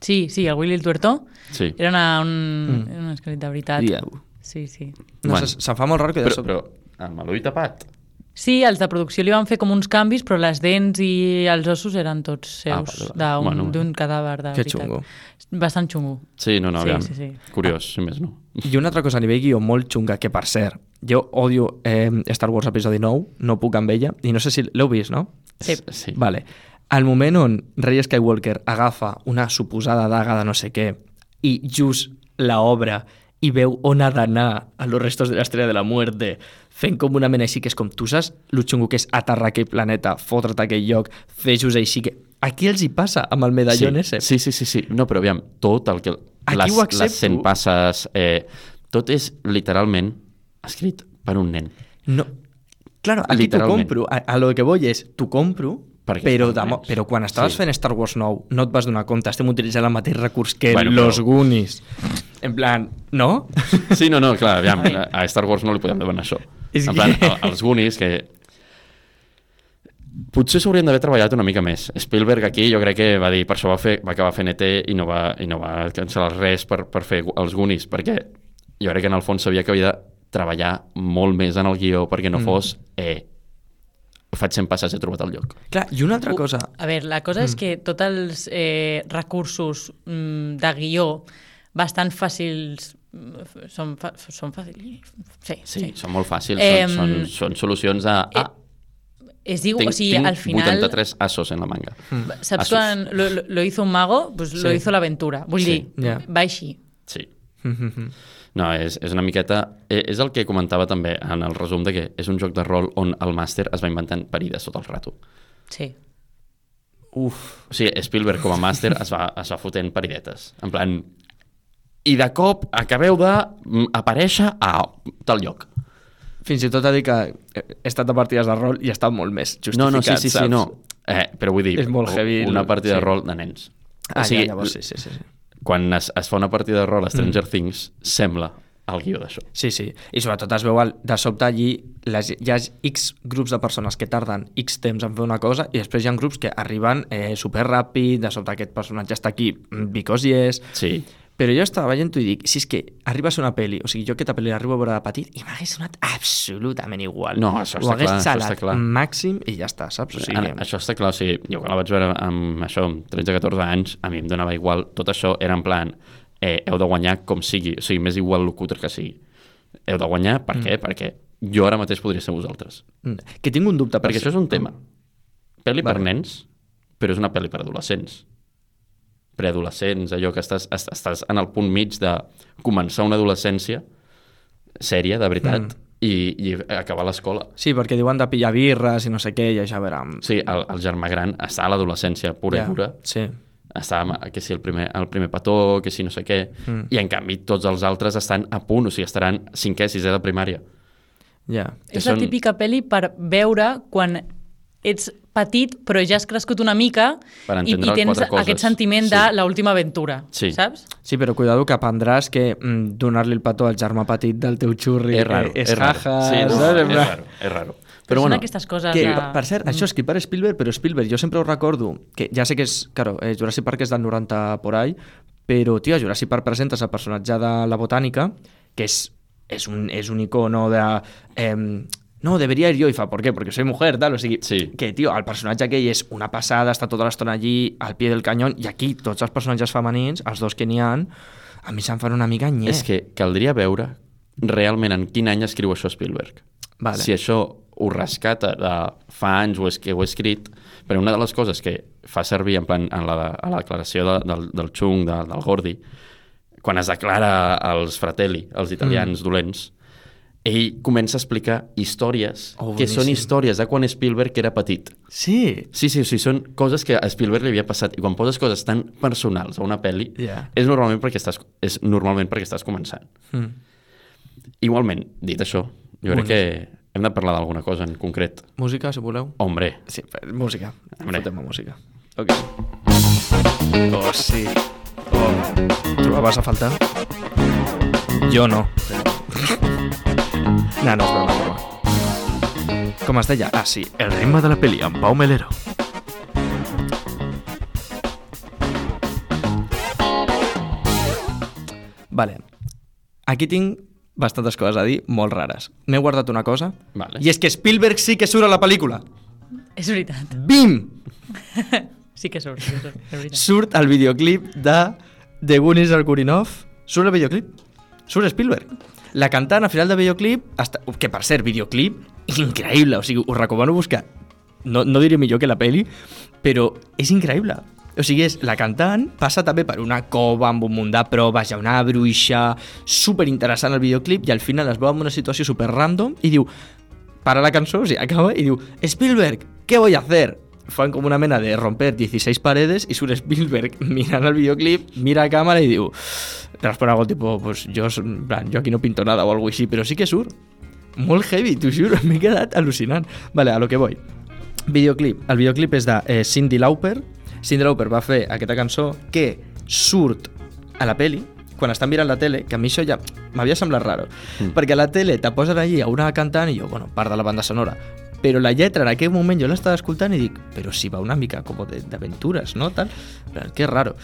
Sí, sí, el Willy el Tuerto. Sí. Era una, un, Mm. era un esquelet de veritat. Dieu. Sí, sí. No, Bueno. se, se'm fa molt raro que de Però, sobte... però amb l'ull tapat. Sí, els de producció li van fer com uns canvis, però les dents i els ossos eren tots Ah, seus, vale. d'un Bueno, bueno, cadàver de Que veritat. xungo. Bastant xungo. Sí, no, no, Sí, aviam. sí, sí. Curiós, si més no. I una altra cosa a nivell guió molt xunga, que per cert, jo odio eh, Star Wars episodi 9, no puc amb ella, i no sé si l'heu vist, no? Sí. sí. Vale. Al moment on Rey Skywalker agafa una suposada daga de no sé què i just la obra i veu on ha d'anar a los restos de l'estrella de la muerte fent com una mena així que és com tu saps lo xungo que és aterrar aquell planeta, fotre't aquell lloc, fer-los així que... Aquí els hi passa amb el medallón sí. ese. Sí, sí, sí, sí. No, però aviam, tot el que... Aquí les, ho accepto. les 100 passes... Eh, tot és literalment escrit per un nen. No. Claro, aquí t'ho compro. A, a lo que voy és, t'ho compro, Perquè però, de, però quan estaves Sí. fent Star Wars 9 no et vas donar compte, estem utilitzant el mateix recurs que Bueno, bueno, però- los Goonies. En plan, no? Sí, no, no, clar, aviam, a Star Wars no li podem demanar això. És en plan, que- el- els Goonies, que potser s'haurien d'haver treballat una mica més. Spielberg aquí jo crec que va dir, per això va, fer, va acabar fent ET i no va, i no va cancel·lar res per, per fer els Goonies, perquè jo crec que en el fons sabia que havia de treballar molt més en el guió perquè no fos eh, faig 100 passes he trobat el lloc. Clar, i una altra cosa... A veure, la cosa és que tots els eh, recursos mm, de guió bastant fàcils mm, són, fa, són fàcils? Sí, Sí, sí. són molt fàcils, Em, són, són, són solucions a... Ah, Es diu, tinc, o sigui, tinc al final... 83 assos en la manga. Saps Asos. quan lo, lo, lo hizo un mago? Pues lo Sí. hizo l'aventura. Vull Sí. dir, Ja. va així. Sí. No, és, és una miqueta... eh, És el que comentava també en el resum de que és un joc de rol on el màster es va inventant parides tot el rato. Sí. Uf, O sigui, Spielberg com a màster es va, es va fotent paridetes. En plan... I de cop acabeu de mm, a tal lloc. fins i tot a dir que he estat a partides de rol i està molt més justificat, No, no, sí, sí, sí, saps? no. Eh, però vull dir, És molt heavy una el- partida de sí. rol de nens. Ah, ja, llavors sí, sí, sí. sí. Quan es, es fa una partida de rol a Stranger Things, sembla el guió d'això. Sí, sí. I sobretot es veu el, de sobte allí les, hi ha X grups de persones que tarden X temps en fer una cosa i després hi ha grups que arriben eh, super ràpid, de sobte aquest personatge està aquí mm, because yes. Sí. Però jo estava veient i dic, si és que arriba a una pel·li, o sigui, jo aquesta pel·li l'arribo a veure de petit i m'hagués sonat absolutament igual. No, això Ho està hagués clar, això xalat està clar. màxim i ja està, saps? O sigui, Ana, això està clar, o sigui, jo quan la vaig veure amb això, amb 13-14 anys, a mi em donava igual, tot això era en plan, eh, heu de guanyar com sigui, o sigui, m'és igual cutre que sigui. Heu de guanyar, per què? Perquè jo ara mateix podria ser vosaltres. mm, que tinc un dubte. Perquè això és un tema. Pel·li per Vale. nens, però és una pel·li per adolescents. Preadolescents, allò que estàs, est- estàs en el punt mig de començar una adolescència sèria, de veritat, Mm. i, i acabar l'escola. Sí, perquè diuen de pillar birres i no sé què, i ja veurem. Sí, el, el germà gran està a l'adolescència pura Ja, i dura, Sí. està amb, que si el primer, el primer petó, que si no sé què, Mm. i en canvi tots els altres estan a punt, o sigui, estaran cinquè, sisè de primària. Ja. Que És la són- típica pel·li per veure quan ets petit però ja has crescut una mica Per i, i tens aquest sentiment Sí. de l'última aventura, Sí. saps? Sí, però cuidado que aprendràs que mm, donar-li el petó al germà petit del teu xurri és raro, és, és raro. jaja, sí, no, saps? És raro, és raro. Però Però són bueno, aquestes coses Que, de... per cert, això és escrit per Spielberg, però Spielberg, jo sempre ho recordo, que ja sé que és, claro, eh, Jurassic Park és del 90 por ahí, però, tio, a Jurassic Park presentes el personatge de la botànica, que és, és, un, és un icono de... Eh, no, debería ir yo, y fa, ¿por qué? Porque soy mujer, tal, o sigui, Sí. que, tio, el personatge aquell és una passada, està tota l'estona allí, al pie del canyón, i aquí tots els personatges femenins, els dos que n'hi han, a mi se'm fan una mica nyé. és que caldria veure realment en quin any escriu això Spielberg. Vale. Si això ho rescata de fa anys o és que ho he escrit, però una de les coses que fa servir en, plan, en la, a la declaració de, del, del Chung, de, del Gordi, quan es declara als fratelli, els italians mm. dolents, ell comença a explicar històries Oh, que són històries de quan Spielberg era petit. Sí, Sí, sí, sí, són coses que a Spielberg li havia passat i quan poses coses tan personals a una pel·li Ja. és normalment perquè estàs, és normalment perquè estàs començant. mm. Igualment, dit això, jo crec que hem de parlar d'alguna cosa en concret. música, si voleu. Hombre, Sí, música. Hombre. Fotem música. Ok. Oh, sí. Oh, trobaves a faltar? Jo no. No, no, és broma, és broma. Com es deia? Ah, sí, el ritme de la pel·li amb Pau Melero. Vale. Aquí tinc bastantes coses a dir, molt rares. M'he guardat una cosa, Vale. i és que Spielberg sí que surt a la pel·lícula. És veritat. Bim! Sí que surt, sí que surt, és veritat. Surt el videoclip de The Goonies al Gurinov. Surt el videoclip. Surt Spielberg. La cantant al final del videoclip, està... que per cert, videoclip increïble, o sigui, us recomano buscar. No, no diré millor que la peli, però és increïble. O sigui, és, la cantant passa també per una cova amb un munt de proves, hi una bruixa, el videoclip, i al final es veu en una situació super random i diu, para la cançó, o acaba i diu, Spielberg, ¿qué voy a hacer? Fan com una mena de romper 16 paredes i surt Spielberg mirant el videoclip, mira a càmera i diu, respon algo tipo, pues yo, en plan, yo aquí no pinto nada o algo així, però sí que surt. Molt heavy, t'ho juro, m'he quedat al·lucinant. Vale, a lo que voy. Videoclip. El videoclip és de eh, Cindy Lauper. Cindy Lauper va fer aquesta cançó que surt a la peli quan estan mirant la tele, que a mi això ja m'havia semblat raro, mm. perquè a la tele te posen allí a una cantant i jo, bueno, part de la banda sonora, però la lletra en aquell moment jo l'estava escoltant i dic, però si va una mica com d'aventures, no? Tal, que raro.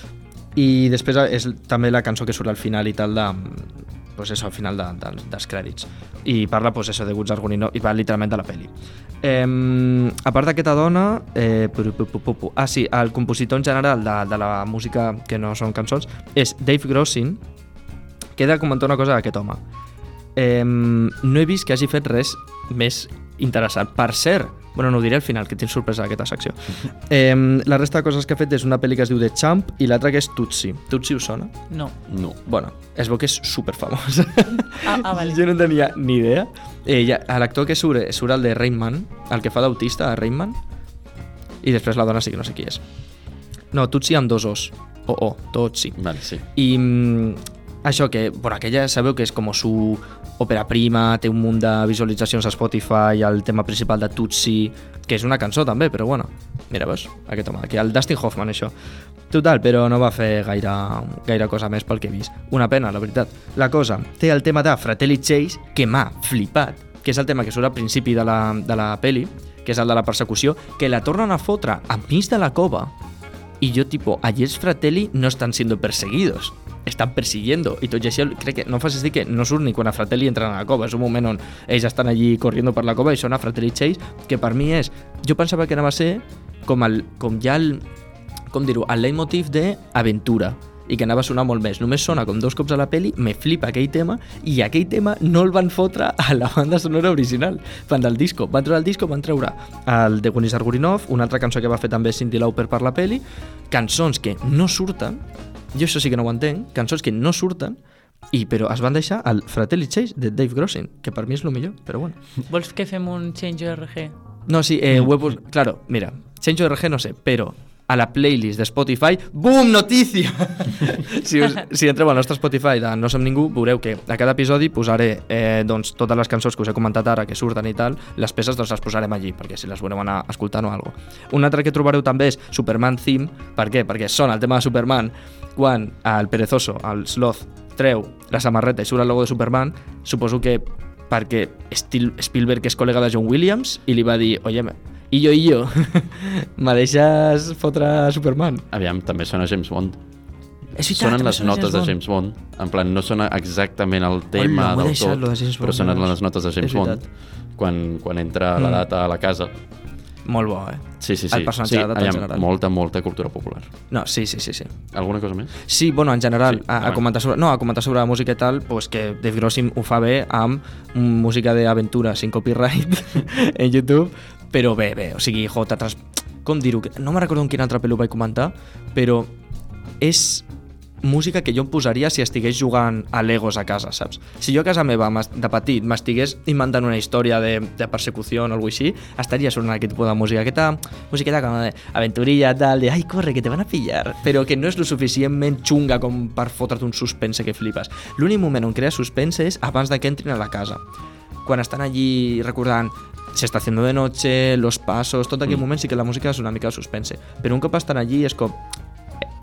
I després és també la cançó que surt al final i tal de pues eso, al final de, de, dels crèdits. I parla pues eso, de Guts Argonino i va literalment de la peli eh, a part d'aquesta dona eh, pu, pu, pu, pu. ah sí, el compositor en general de, de la música que no són cançons és Dave Grossin que he de comentar una cosa d'aquest home eh, no he vist que hagi fet res més interessant per cert, bueno, no ho diré al final, que tinc sorpresa d'aquesta secció. Eh, la resta de coses que ha fet és una pel·li que es diu The Champ i l'altra que és Tutsi. Tutsi us sona? No. No. Bueno, es veu que és superfamós. Ah, ah vale. jo no tenia ni idea. Eh, ja, L'actor que surt, surt el de Rainman, el que fa d'autista a Rainman, i després la dona sí que no sé qui és. No, Tutsi amb dos os. O, o, Tutsi. Vale, sí. I mm, això que, bueno, aquella sabeu que és com su òpera prima, té un munt de visualitzacions a Spotify, el tema principal de Tutsi, que és una cançó també, però bueno, mira, veus, aquest home, aquí el Dustin Hoffman, això. Total, però no va fer gaire, gaire cosa més pel que he vist. Una pena, la veritat. La cosa, té el tema de Fratelli Chase, que m'ha flipat, que és el tema que surt al principi de la, de la peli, que és el de la persecució, que la tornen a fotre enmig de la cova, i jo, tipo, allí els fratelli no estan siendo perseguidos estan persiguiendo i tot i així crec que no facis dir que no surt ni quan a Fratelli entren a la cova és un moment on ells estan allí corriendo per la cova i sona Fratelli Chase que per mi és jo pensava que anava a ser com, el, com ja el com dir-ho, el leitmotiv d'aventura i que anava a sonar molt més. Només sona com dos cops a la peli, me flipa aquell tema i aquell tema no el van fotre a la banda sonora original, fan del disco. Van treure el disco, van treure el de Gunis Argurinov, una altra cançó que va fer també Cindy Lauper per la peli, cançons que no surten, jo això sí que no ho entenc, cançons que no surten, i però es van deixar el Fratelli Chase de Dave Grossin, que per mi és el millor, però bueno. Vols que fem un Change ORG? No, sí, eh, ho he pos... Claro, mira, Change ORG no sé, però a la playlist de Spotify, BUM, notícia! si, us, si entreu al nostre Spotify de No som ningú, veureu que a cada episodi posaré eh, doncs, totes les cançons que us he comentat ara, que surten i tal, les peces doncs les posarem allí, perquè si les voleu anar escoltant o alguna cosa. Un altre que trobareu també és Superman Theme, per què? Perquè sona el tema de Superman quan el perezoso, el sloth, treu la samarreta i surt el logo de Superman, suposo que perquè Spielberg és col·lega de John Williams i li va dir, oye, i jo, i jo, me deixes fotre Superman? Aviam, també sona James Bond. És veritat, sonen les sona notes de Bond. James Bond. En plan, no sona exactament el tema Hola, del tot, de James però sonen les notes de James Bond quan, quan entra la Mm. data a la casa. Molt bo, eh? Sí, sí, sí. El personatge sí, de aviam, general. molta, molta cultura popular. No, sí, sí, sí, sí. Alguna cosa més? Sí, bueno, en general, Sí, a, a, comentar sobre, no, a comentar sobre la música i tal, pues que Dave Grossin ho fa bé amb música d'aventura sin copyright en YouTube, però bé, bé, o sigui, jo. Com dir-ho? No me recordo en quin altre pel·li ho vaig comentar, però és música que jo em posaria si estigués jugant a Legos a casa, saps? Si jo a casa meva, de petit, m'estigués inventant una història de, de persecució o alguna així, estaria sonant aquest tipus de música, aquesta musiqueta com de aventurilla, tal, de ai, corre, que te van a pillar, però que no és lo suficientment xunga com per fotre't un suspense que flipes. L'únic moment on crea suspense és abans de que entrin a la casa. Quan estan allí recordant se está haciendo de noche, los pasos, tot aquell Mm. moment sí que la música és una mica de suspense. Però un cop estan allí és com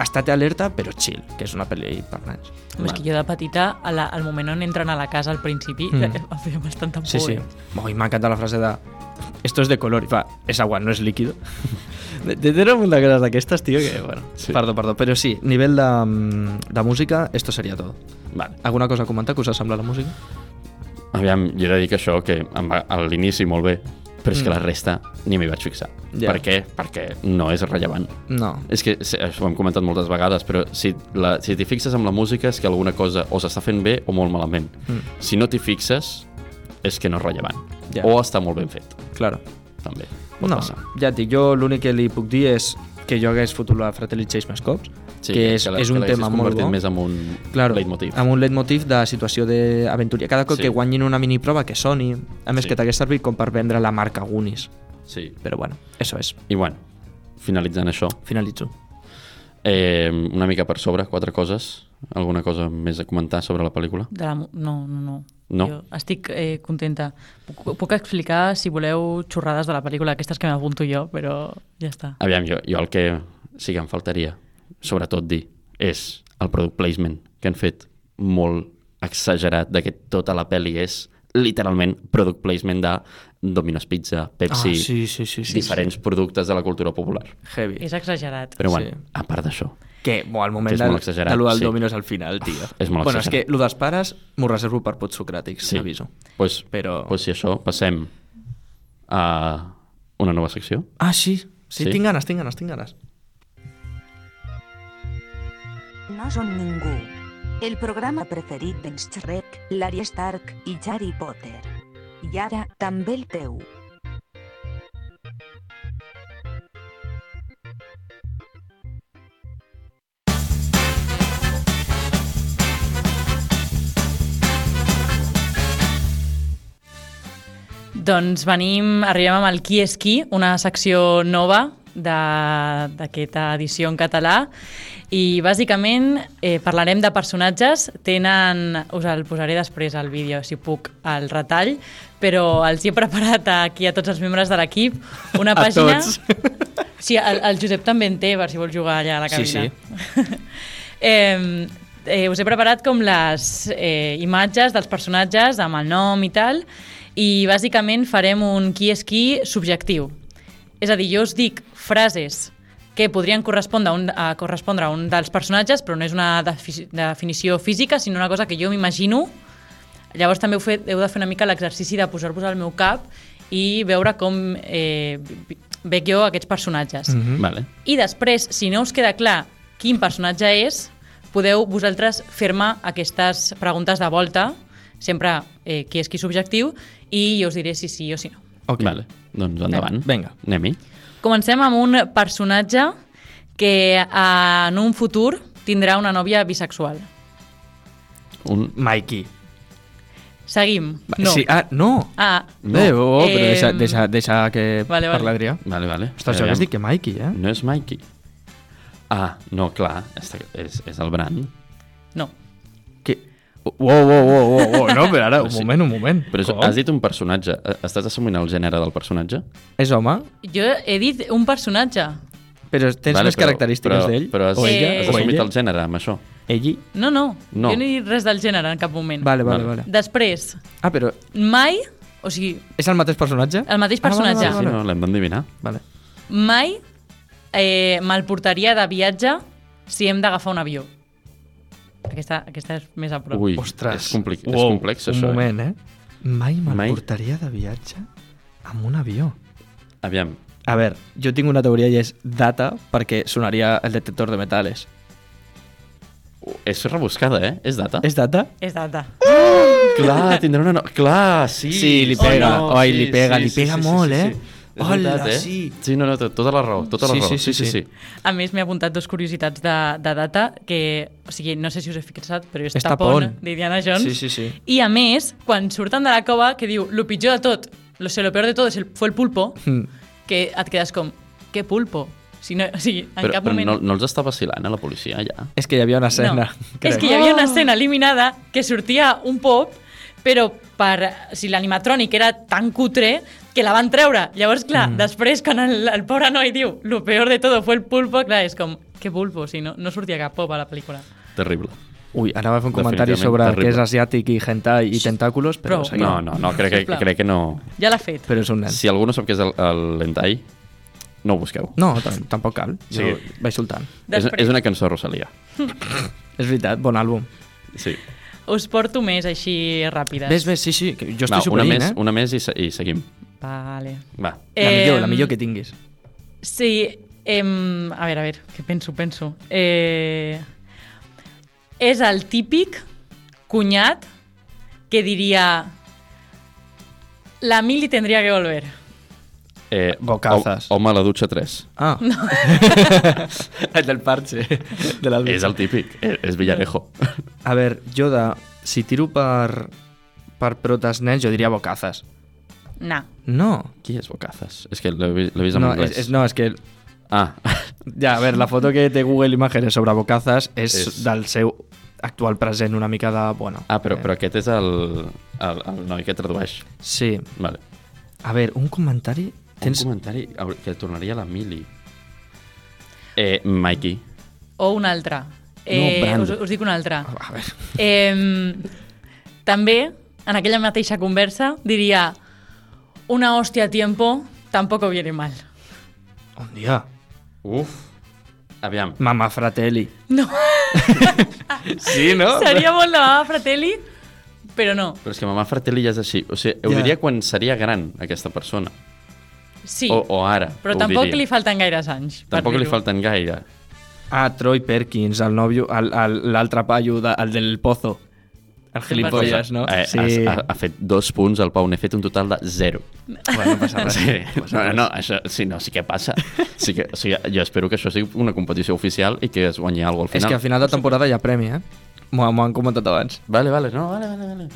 estate alerta però chill, que és una pel·li per nens. Home, és que jo de petita, a la, al moment on entren a la casa al principi, Mm. em feia bastanta por. Sí, sí. eh? Oh, I m'encanta la frase de esto es de color. I fa, és agua, no és líquido. De, de, de un munt de coses d'aquestes, tio, que, bueno, Sí. perdó, perdó. Però sí, nivell de, de música, esto seria todo. Vale. Alguna cosa a comentar que us sembla la música? Aviam, jo he de dir que això, que a l'inici molt bé, però és que Mm. la resta ni m'hi vaig fixar. Ja. Per què? Perquè no és rellevant. No. És que això ho hem comentat moltes vegades, però si, la, si t'hi fixes amb la música és que alguna cosa o s'està fent bé o molt malament. Mm. Si no t'hi fixes, és que no és rellevant. Ja. O està molt ben fet, Claro. també. Pot No, passar. ja et dic, jo l'únic que li puc dir és que jo hagués fotut la Fratelli Chase més cops, que és, la- és un l'haguessis tema molt convertit bo. més en un Claro, leitmotiv. amb un leitmotiv de situació d'aventura. Cada cop Sí. que guanyin una miniprova que soni, a més Sí. que t'hagués servit com per vendre la marca Gunis. Sí. Però bueno, eso és. I bueno, finalitzant això, Finalitzo. eh, una mica per sobre, quatre coses. Alguna cosa més a comentar sobre la pel·lícula? De la... No, no, no. No? Jo estic eh, contenta. Puc, puc explicar, si voleu, xorrades de la pel·lícula, aquestes que m'apunto jo, però ja està. Aviam, jo, jo el que sí que em faltaria, sobretot dir, és el product placement que han fet molt exagerat de que tota la pel·li és literalment product placement de Domino's Pizza, Pepsi, Ah, sí, sí, sí, sí, diferents productes de la cultura popular. Heavy. És exagerat. Però bueno, Sí. a part d'això, Que, bo, al moment Que és del, molt exagerat, de lo del sí. Domino's al final, tio. és molt bueno, és que exagerat. lo dels pares m'ho reservo per pots socràtics, sí. t'aviso. Pues, Però- pues si això, passem a una nova secció. Ah, sí? Sí, Sí? sí. tinc ganes, tinc ganes, tinc ganes. No són ningú. El programa preferit d'en Shrek, Larry Stark i Harry Potter. I ara, també el teu. Doncs venim, arribem amb el Qui és qui, una secció nova d'aquesta edició en català i bàsicament eh, parlarem de personatges, tenen, us el posaré després al vídeo si puc, al retall, però els he preparat aquí a tots els membres de l'equip una A pàgina... tots. Sí, el, el Josep també en té, per si vol jugar allà a la Sí, cabina. eh, eh, us he preparat com les eh, imatges dels personatges amb el nom i tal, i bàsicament farem un qui és qui subjectiu. És a dir, jo us dic frases que podrien correspondre a un, a correspondre a un dels personatges, però no és una defi definició física, sinó una cosa que jo m'imagino. Llavors també heu, fet, heu de fer una mica l'exercici de posar-vos al meu cap i veure com eh, veig jo aquests personatges. Mm -hmm. Vale. I després, si no us queda clar quin personatge és, podeu vosaltres fer-me aquestes preguntes de volta, sempre eh, qui és qui subjectiu, i jo us diré si sí o si no. Ok. Vale. Doncs endavant. Vinga. Anem-hi. Comencem amb un personatge que eh, en un futur tindrà una nòvia bisexual. Un... Mikey. Seguim. Va, No. Sí, ah, no. Ah, No. Eh, oh, però Em, deixa, deixa, deixa que vale, vale. parli Adrià. Vale, vale. Ostres, jo hagués dit que Mikey, eh? No és Mikey. Ah, no, clar, és, és, és el Bran. no. Wow, wow, wow, wow, wow. No, però ara, un Sí. moment, un moment. Però és, Com? has dit un personatge. Eh, Estàs assumint el gènere del personatge? És home, Jo he dit un personatge. però tens Vale, més característiques però, d'ell? Però has, o ella? Eh, has o assumit ella? el gènere amb això. Ell? No, no, No. Jo no he dit res del gènere en cap moment. Vale, vale, Vale. vale. Després, Ah, però mai, o sigui, és el mateix personatge? el mateix Ah, vale, personatge, Sí, sí, no, l'hem d'endevinar. Vale. mai eh, me'l portaria de viatge si hem d'agafar un avió. Aquesta, aquesta és més a prop. Ui, Ostres. és, compli és Uau, complex, un això. moment, eh? Mai me'l Mai? portaria de viatge amb un avió. Eh? Aviam, A veure, jo tinc una teoria i és data perquè sonaria el detector de metales. és rebuscada, eh? És data? És data? És data. Clar, tindrà una... No... Clar, sí. Sí, li pega. Oh, no, Ai, li pega, li pega molt, eh? És Hola, veritat, eh? sí. Sí, no, no, to- tota la raó, tota la Sí, raó. sí, sí, sí. A més, m'he apuntat dos curiositats de, de data que, o sigui, no sé si us he fixat, però és, És Tapón, d'Indiana Jones. Sí, sí, sí. I a més, quan surten de la cova, que diu, lo pitjor de tot, lo, sé, lo peor de todo es el, fue el pulpo, Mm. que et quedes com, què pulpo? Si no, o sigui, en Però, cap però moment... no, no els està vacilant a la policia, ja? És que hi havia una escena. No. És que hi havia una escena eliminada que sortia un pop, però per, si l'animatrònic era tan cutre que la van treure. Llavors, clar, mm. després, quan el, el pobre noi diu lo peor de todo fue el pulpo, clar, és com, què pulpo? Si no, no sortia cap pop a la pel·lícula. Terrible. Ui, anava a fer un comentari sobre terrible. que és asiàtic i hentai i tentáculos, però, Prou. No, no, no, crec que, crec que no... Ja l'ha fet. Però és un nen. Si algú no sap què és el, el lentai, no ho busqueu. No, tam- tampoc cal. Jo Sí. vaig soltant. És, Després, és una cançó de Rosalia. És veritat, bon àlbum. Sí. us porto més així ràpides. Ves, ves, sí, sí, que jo Va, estic una superint, més, eh? una més i, se- i seguim. Vale. Va. La millor, la millor que tinguis. Sí, em, a veure, a veure, què penso, penso. Eh, és el típic cunyat que diria la Mili tendría que volver. Eh, Bocazas. Home a la dutxa 3. Ah. No. el del parche. De la És el típic, és, és Villarejo. A veure, jo de... Si tiro per, per protes nens, jo diria bocazas. No. No. Qui és Bocazas? És que l'he vi- l'he vist en No, anglès. és, és, no, és que... Ah, Ja, a veure, la foto que té Google Imágenes sobre bocazas és, És- del seu actual present una mica de... Bueno, Ah, però, eh, però aquest és el, el, el noi que tradueix. Sí. Vale. A veure, un comentari... Tens... Un comentari que tornaria a la Mili. Eh, Mikey. O un altre. Eh, us, us dic un altre. A veure, Eh, també, en aquella mateixa conversa, diria una hòstia a tiempo tampoco viene mal. un dia. Uf. Aviam. Mamà Fratelli. No, Sí, no? seria molt de Mama Fratelli, però no. Però és que Mamà Fratelli ja és així. O sigui, ho Ja. diria quan seria gran, aquesta persona. Sí, O, o ara. però tampoc diria. li falten gaires anys. Tampoc li falten gaire. Ah, Troy Perkins, el nòvio, l'altre paio, de, el del Pozo. El gilipolles, no? Eh, sí. ha, ha fet dos punts, el Pau n'he fet un total de zero. Bueno, no passa res. Sí, no, no, això, sí, no, sí que passa. Sí que, o sigui, jo espero que això sigui una competició oficial i que es guanyi alguna cosa al És final. que a final de temporada hi ha premi, eh? M'ho han comentat abans. Vale, vale, no, vale, vale, vale.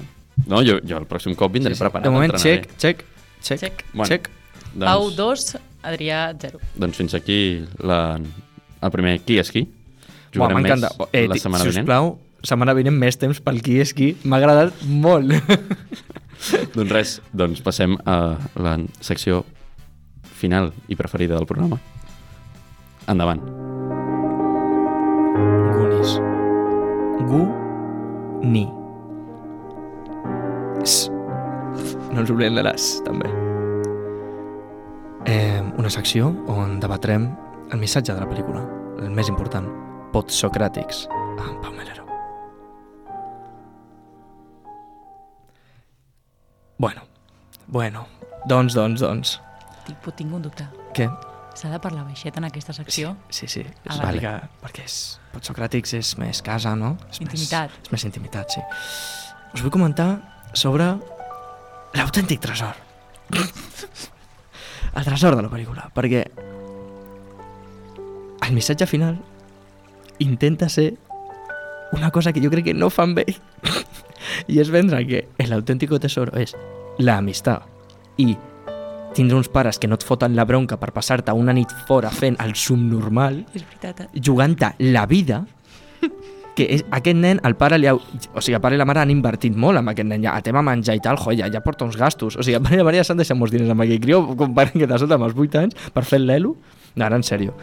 No, jo, jo el pròxim cop vindré sí, sí. preparat. De moment, check, check, check, Check. Bueno. check. Doncs, Pau 2, Adrià 0. doncs fins aquí la, el primer qui és qui. M'encanta. més Eh, la setmana si vinent. plau, setmana vinent més temps pel qui és qui. M'ha agradat molt. Doncs res, doncs passem a la secció final i preferida del programa. Endavant. Goonies. Gu ni. S. No ens oblidem de les, també. Eh, una secció on debatrem el missatge de la pel·lícula, el més important, podsocràtics, amb Pau Bueno, bueno, doncs, doncs, doncs. Tinc, tinc un dubte. Què? S'ha de parlar baixet en aquesta secció? Sí, sí. Ah, És vale. que, perquè és, podsocràtics és més casa, no? És Intimitat. Més, és més intimitat, sí. Us vull comentar sobre l'autèntic tresor. el tresor de la pel·lícula, perquè el missatge final intenta ser una cosa que jo crec que no fan bé i és vendre que l'autèntico tesoro és l'amistat i tindre uns pares que no et foten la bronca per passar-te una nit fora fent el subnormal És veritat. eh? jugant-te la vida que és, aquest nen, el pare li ha... O sigui, el pare i la mare han invertit molt amb aquest nen. Ja, a tema menjar i tal, joia, ja porta uns gastos. O sigui, el pare i la mare ja s'han deixat molts diners amb aquell crió, comparant que t'ha sota amb els 8 anys per fer l'elo. No, ara, en sèrio.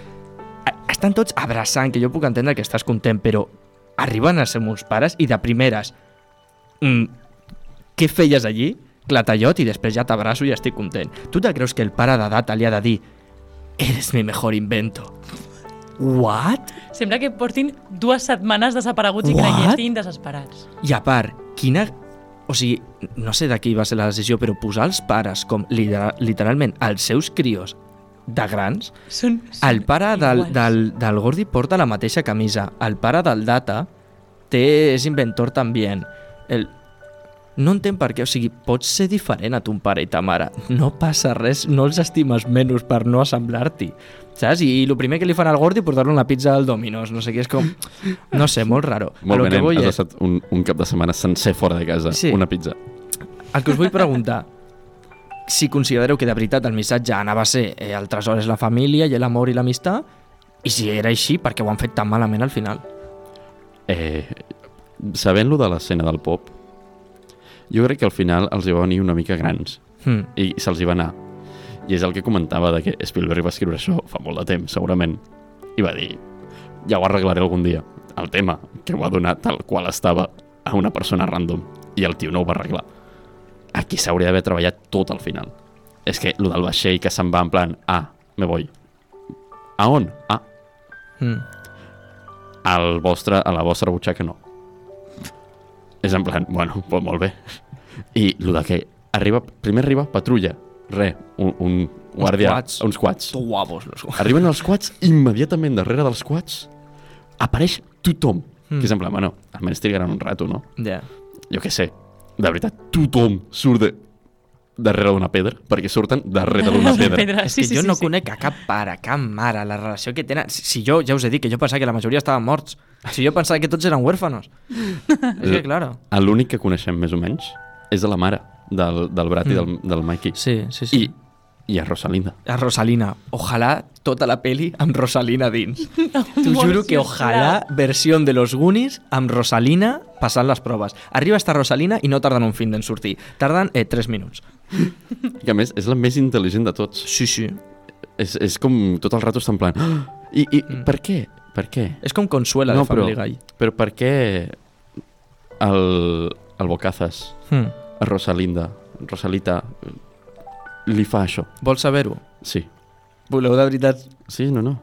Estan tots abraçant, que jo puc entendre que estàs content, però arriben a ser meus pares i de primeres... Mm, què feies allí? Clatallot i després ja t'abraço i estic content. Tu te creus que el pare de data li ha de dir Eres mi mejor invento. What? Sembla que portin dues setmanes desapareguts i que What? ja estiguin desesperats. I a part, quina... O sigui, no sé de qui va ser la decisió, però posar els pares com literal, literalment els seus crios de grans, Són, són el pare del, iguals. del, del Gordi porta la mateixa camisa, el pare del Data té, és inventor també. El... No entenc per què, o sigui, pots ser diferent a ton pare i ta mare. No passa res, no els estimes menys per no assemblar-t'hi. Saps? I, I el primer que li fan al Gordi és portar-lo una pizza al Domino's. No sé què, és com... No sé, molt raro. Molt bé, has és- estat un, un cap de setmana sencer fora de casa, Sí. una pizza. El que us vull preguntar, si considereu que de veritat el missatge anava a ser eh, el tresor és la família i l'amor i l'amistat, i si era així, perquè ho han fet tan malament al final. Eh, Sabent-lo de l'escena del pop, jo crec que al final els hi va venir una mica grans Hmm. i se'ls hi va anar. I és el que comentava de que Spielberg va escriure això fa molt de temps, segurament. I va dir, ja ho arreglaré algun dia. El tema, que ho ha donat tal qual estava a una persona random. I el tio no ho va arreglar. Aquí s'hauria d'haver treballat tot al final. És que lo del vaixell que se'n va en plan, ah, me voy. A on? Ah, Hmm. al vostre, a la vostra butxaca no. És en plan, bueno, pues molt bé. I el de que arriba, primer arriba patrulla, re, un, un guàrdia, quads. uns quads. guapos los Arriben els quads, immediatament darrere dels quads apareix tothom. Mm. Que és en plan, bueno, almenys trigaran un rato, no? Ja. Jo què sé, de veritat, tothom surt de, darrere d'una pedra, perquè surten darrere d'una pedra. Pedra. És que jo no conec a cap pare, cap mare, la relació que tenen... Si, si jo, ja us he dit que jo pensava que la majoria estaven morts. Si jo pensava que tots eren huérfanos. és que, claro. L'únic que coneixem més o menys és de la mare del, del Brat i del, del Mikey. Sí, sí, sí. I I a Rosalinda. A Rosalina. Ojalà tota la peli amb Rosalina dins. T'ho juro que ojalà versió de los Goonies amb Rosalina passant les proves. Arriba esta Rosalina i no tarden un fin d'en sortir. Tarden eh, 3 minuts. Que a més és la més intel·ligent de tots. Sí, sí. És, és com tot el rato està en plan... "Ah!" I, i Mm. per què? Per què? És com Consuela de Family Guy. però per què el, el Bocazas, Hmm. a Rosalinda, Rosalita, li fa això? Vols saber-ho? Sí. Voleu de veritat Sí, no, no.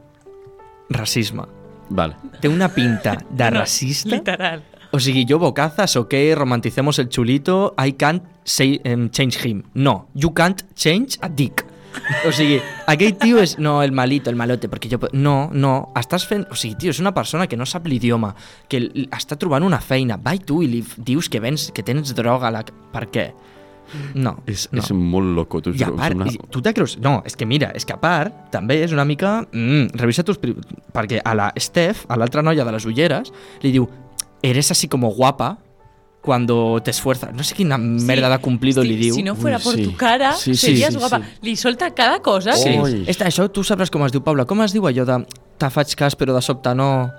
racisme. Vale. Té una pinta de No, racista. Literal. O sigui, jo bocazas, ok, romanticemos el chulito, I can't say, um, change him. No, you can't change a dick. O sigui, aquell tio és, no, el malito, el malote, perquè jo... No, no, estàs fent... O sigui, tio, és una persona que no sap l'idioma, que està trobant una feina, va i tu i li dius que vens, que tens droga a la... Per què? No, És, no. és molt loco, t'ho I a part, i tu te creus... No, és que mira, és que a part, també és una mica... Mm, revisa tus... Perquè a la Steph, a l'altra noia de les ulleres, li diu eres así como guapa cuando te esfuerzas. No sé quina merda de cumplido Sí, li diu. Si no fuera Ui, por sí. tu cara, Sí, sí, serías sí, guapa. sí. Li solta cada cosa. Sí. Ui. Esta, això tu sabràs com es diu, Paula. Com es diu allò de te faig cas però de sobte no...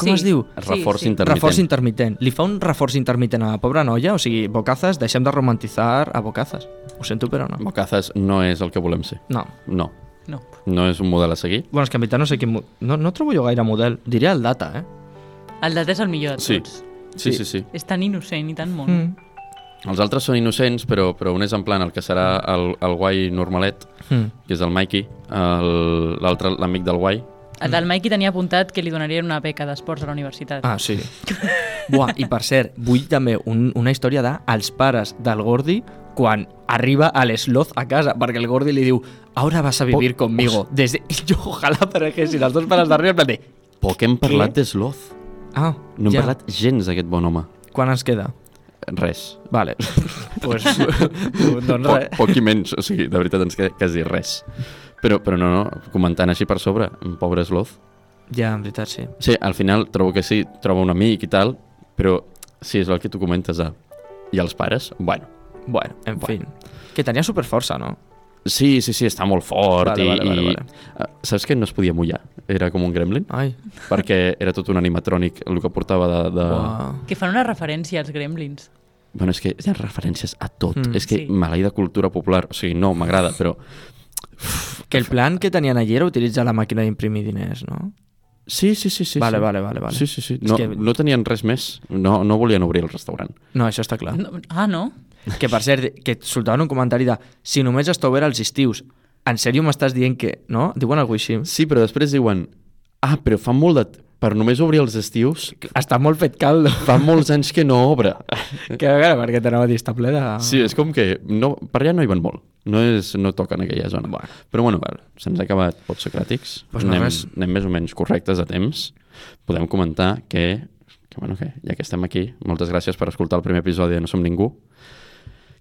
Com Sí. es diu? Reforç Sí, sí. intermitent. Reforç intermitent. Li fa un reforç intermitent a la pobra noia, o sigui, Bocazas, deixem de romantitzar a Bocazas. Ho sento, però no. Bocazas no és el que volem ser. No. No. No. No és un model a seguir. Bueno, és que en veritat no sé quin... No, no trobo jo gaire model. Diria el Data, eh? El dat és el millor de Sí. tots. Sí, Sí. sí, sí. És tan innocent i tan mon. Mm. Els altres són innocents, però, però un és en plan el que serà el, el guai normalet, Mm. que és el Mikey, el- l'altre, l'amic del guai. El del Mikey tenia apuntat que li donarien una beca d'esports a la universitat. Ah, sí. Buah, i per cert, vull també un, una història de els pares del Gordi quan arriba a l'Sloth a casa, perquè el Gordi li diu ahora vas a vivir conmigo. Desde... I jo ojalà apareguessin els dos pares darrere en plan de... Poc hem parlat de Sloth. Ah, No hem ja. parlat gens d'aquest bon home. Quan ens queda? Res. Vale. pues, doncs Poc, res. poc i menys, o sigui, de veritat ens queda quasi res. Però, però no, no, comentant així per sobre, un pobre Sloth. Ja, en veritat, sí. Sí, al final trobo que sí, troba un amic i tal, però sí, és el que tu comentes, de... I els pares? Bueno, Bueno, en Bueno. fin. Que tenia superforça, no? Sí, sí, sí, està molt fort Vale, i... vale, vale, i... vale. eh, Saps que no es podia mullar? Era com un gremlin, Ai, perquè era tot un animatrònic el que portava de... de... uah. Que fan una referència als gremlins. Bueno, és que hi ha referències a tot. Mm, és que sí. maleïda cultura popular. O sigui, no, m'agrada, però... Que el plan que tenien allí era utilitzar la màquina d'imprimir diners, no? Sí, sí, sí. sí vale, sí. vale, vale, vale. Sí, sí, sí. És No, que- no tenien res més. No, no volien obrir el restaurant. No, això està clar. No, ah, no? Que per cert, que soltaven un comentari de si només està obert als estius, en sèrio m'estàs dient que... No? Diuen alguna cosa així. Sí, però després diuen... Ah, però fa molt de... Per només obrir els estius, Està molt fet caldo. fa molts anys que no obre. que a veure, perquè t'anava a dir, està ple de... Sí, és com que no, per allà no hi van molt. No, és, no toca en aquella zona. Bueno. Però bueno, se'ns ha acabat pots socràtics. Pues no anem, res. anem més o menys correctes a temps. Podem comentar que, que, bueno, que ja que estem aquí, moltes gràcies per escoltar el primer episodi de No som ningú.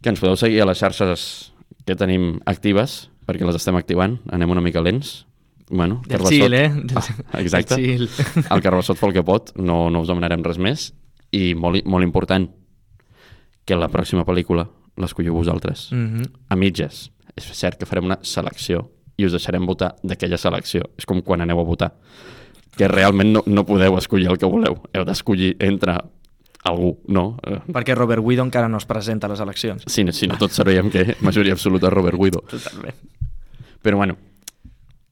Que ens podeu seguir a les xarxes que tenim actives, perquè les estem activant. Anem una mica lents. Bueno, Del Carbassot- chill, eh? Ah, exacte. Del chill. El Carbassot fa el que pot, no, no us demanarem res més. I molt, molt important, que la pròxima pel·lícula l'escolliu vosaltres. Mm -hmm. A mitges. És cert que farem una selecció i us deixarem votar d'aquella selecció. És com quan aneu a votar. Que realment no, no podeu escollir el que voleu. Heu d'escollir entre algú, no? Eh, Perquè Robert Guido encara no es presenta a les eleccions. Si, no- si no tots sabíem que majoria absoluta Robert Guido. Totalment. Però bueno,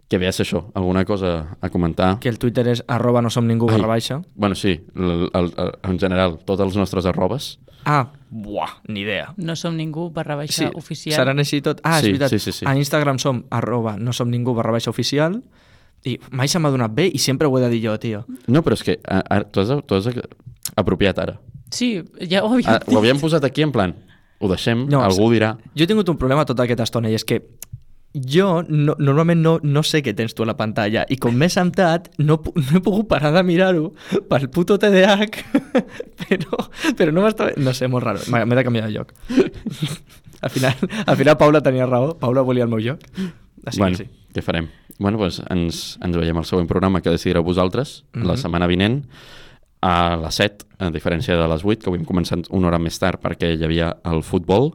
que és això. Alguna cosa a comentar? Que el Twitter és arroba no som ningú Ai. barra baixa. Bueno, sí, el, el, el, en general, tots els nostres arrobes. Ah, buah, ni idea. No som ningú barra baixa oficial. Seran així tot. Ah, Sí, és veritat. sí, sí, sí. A Instagram som arroba no som ningú barra baixa oficial i mai se m'ha donat bé i sempre ho he de dir jo, tio. No, però és que a, a, tu has, tu has apropiat ara. Sí, ja ho havíem Ah, dit. ho havíem posat aquí en plan, ho deixem, No, algú dirà... Jo he tingut un problema tota aquesta estona i és que jo no, normalment no, no sé què tens tu a la pantalla i com m'he sentat no, no he pogut parar de mirar-ho pel puto TDAH però, però no m'estava... No sé, molt raro. M'he de canviar de lloc. al, final, al final Paula tenia raó. Paula volia el meu lloc. Així bueno, que sí. què farem? Bueno, doncs ens, ens veiem al següent programa que decidireu vosaltres, mm -hmm. la Mhm. setmana vinent, a les 7, a diferència de les 8, que avui hem començat una hora més tard perquè hi havia el futbol,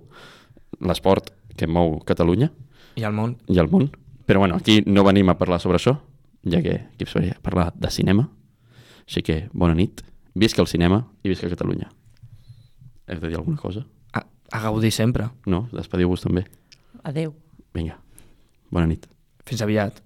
l'esport que mou Catalunya, I al món. i al món. Però bueno, aquí no venim a parlar sobre això, ja que aquí es faria parlar de cinema. Així que, bona nit, visca el cinema i visca Catalunya. Heu de dir alguna cosa? A, a gaudir sempre. No? Despediu-vos també. Adeu. Vinga, bona nit. Fins aviat.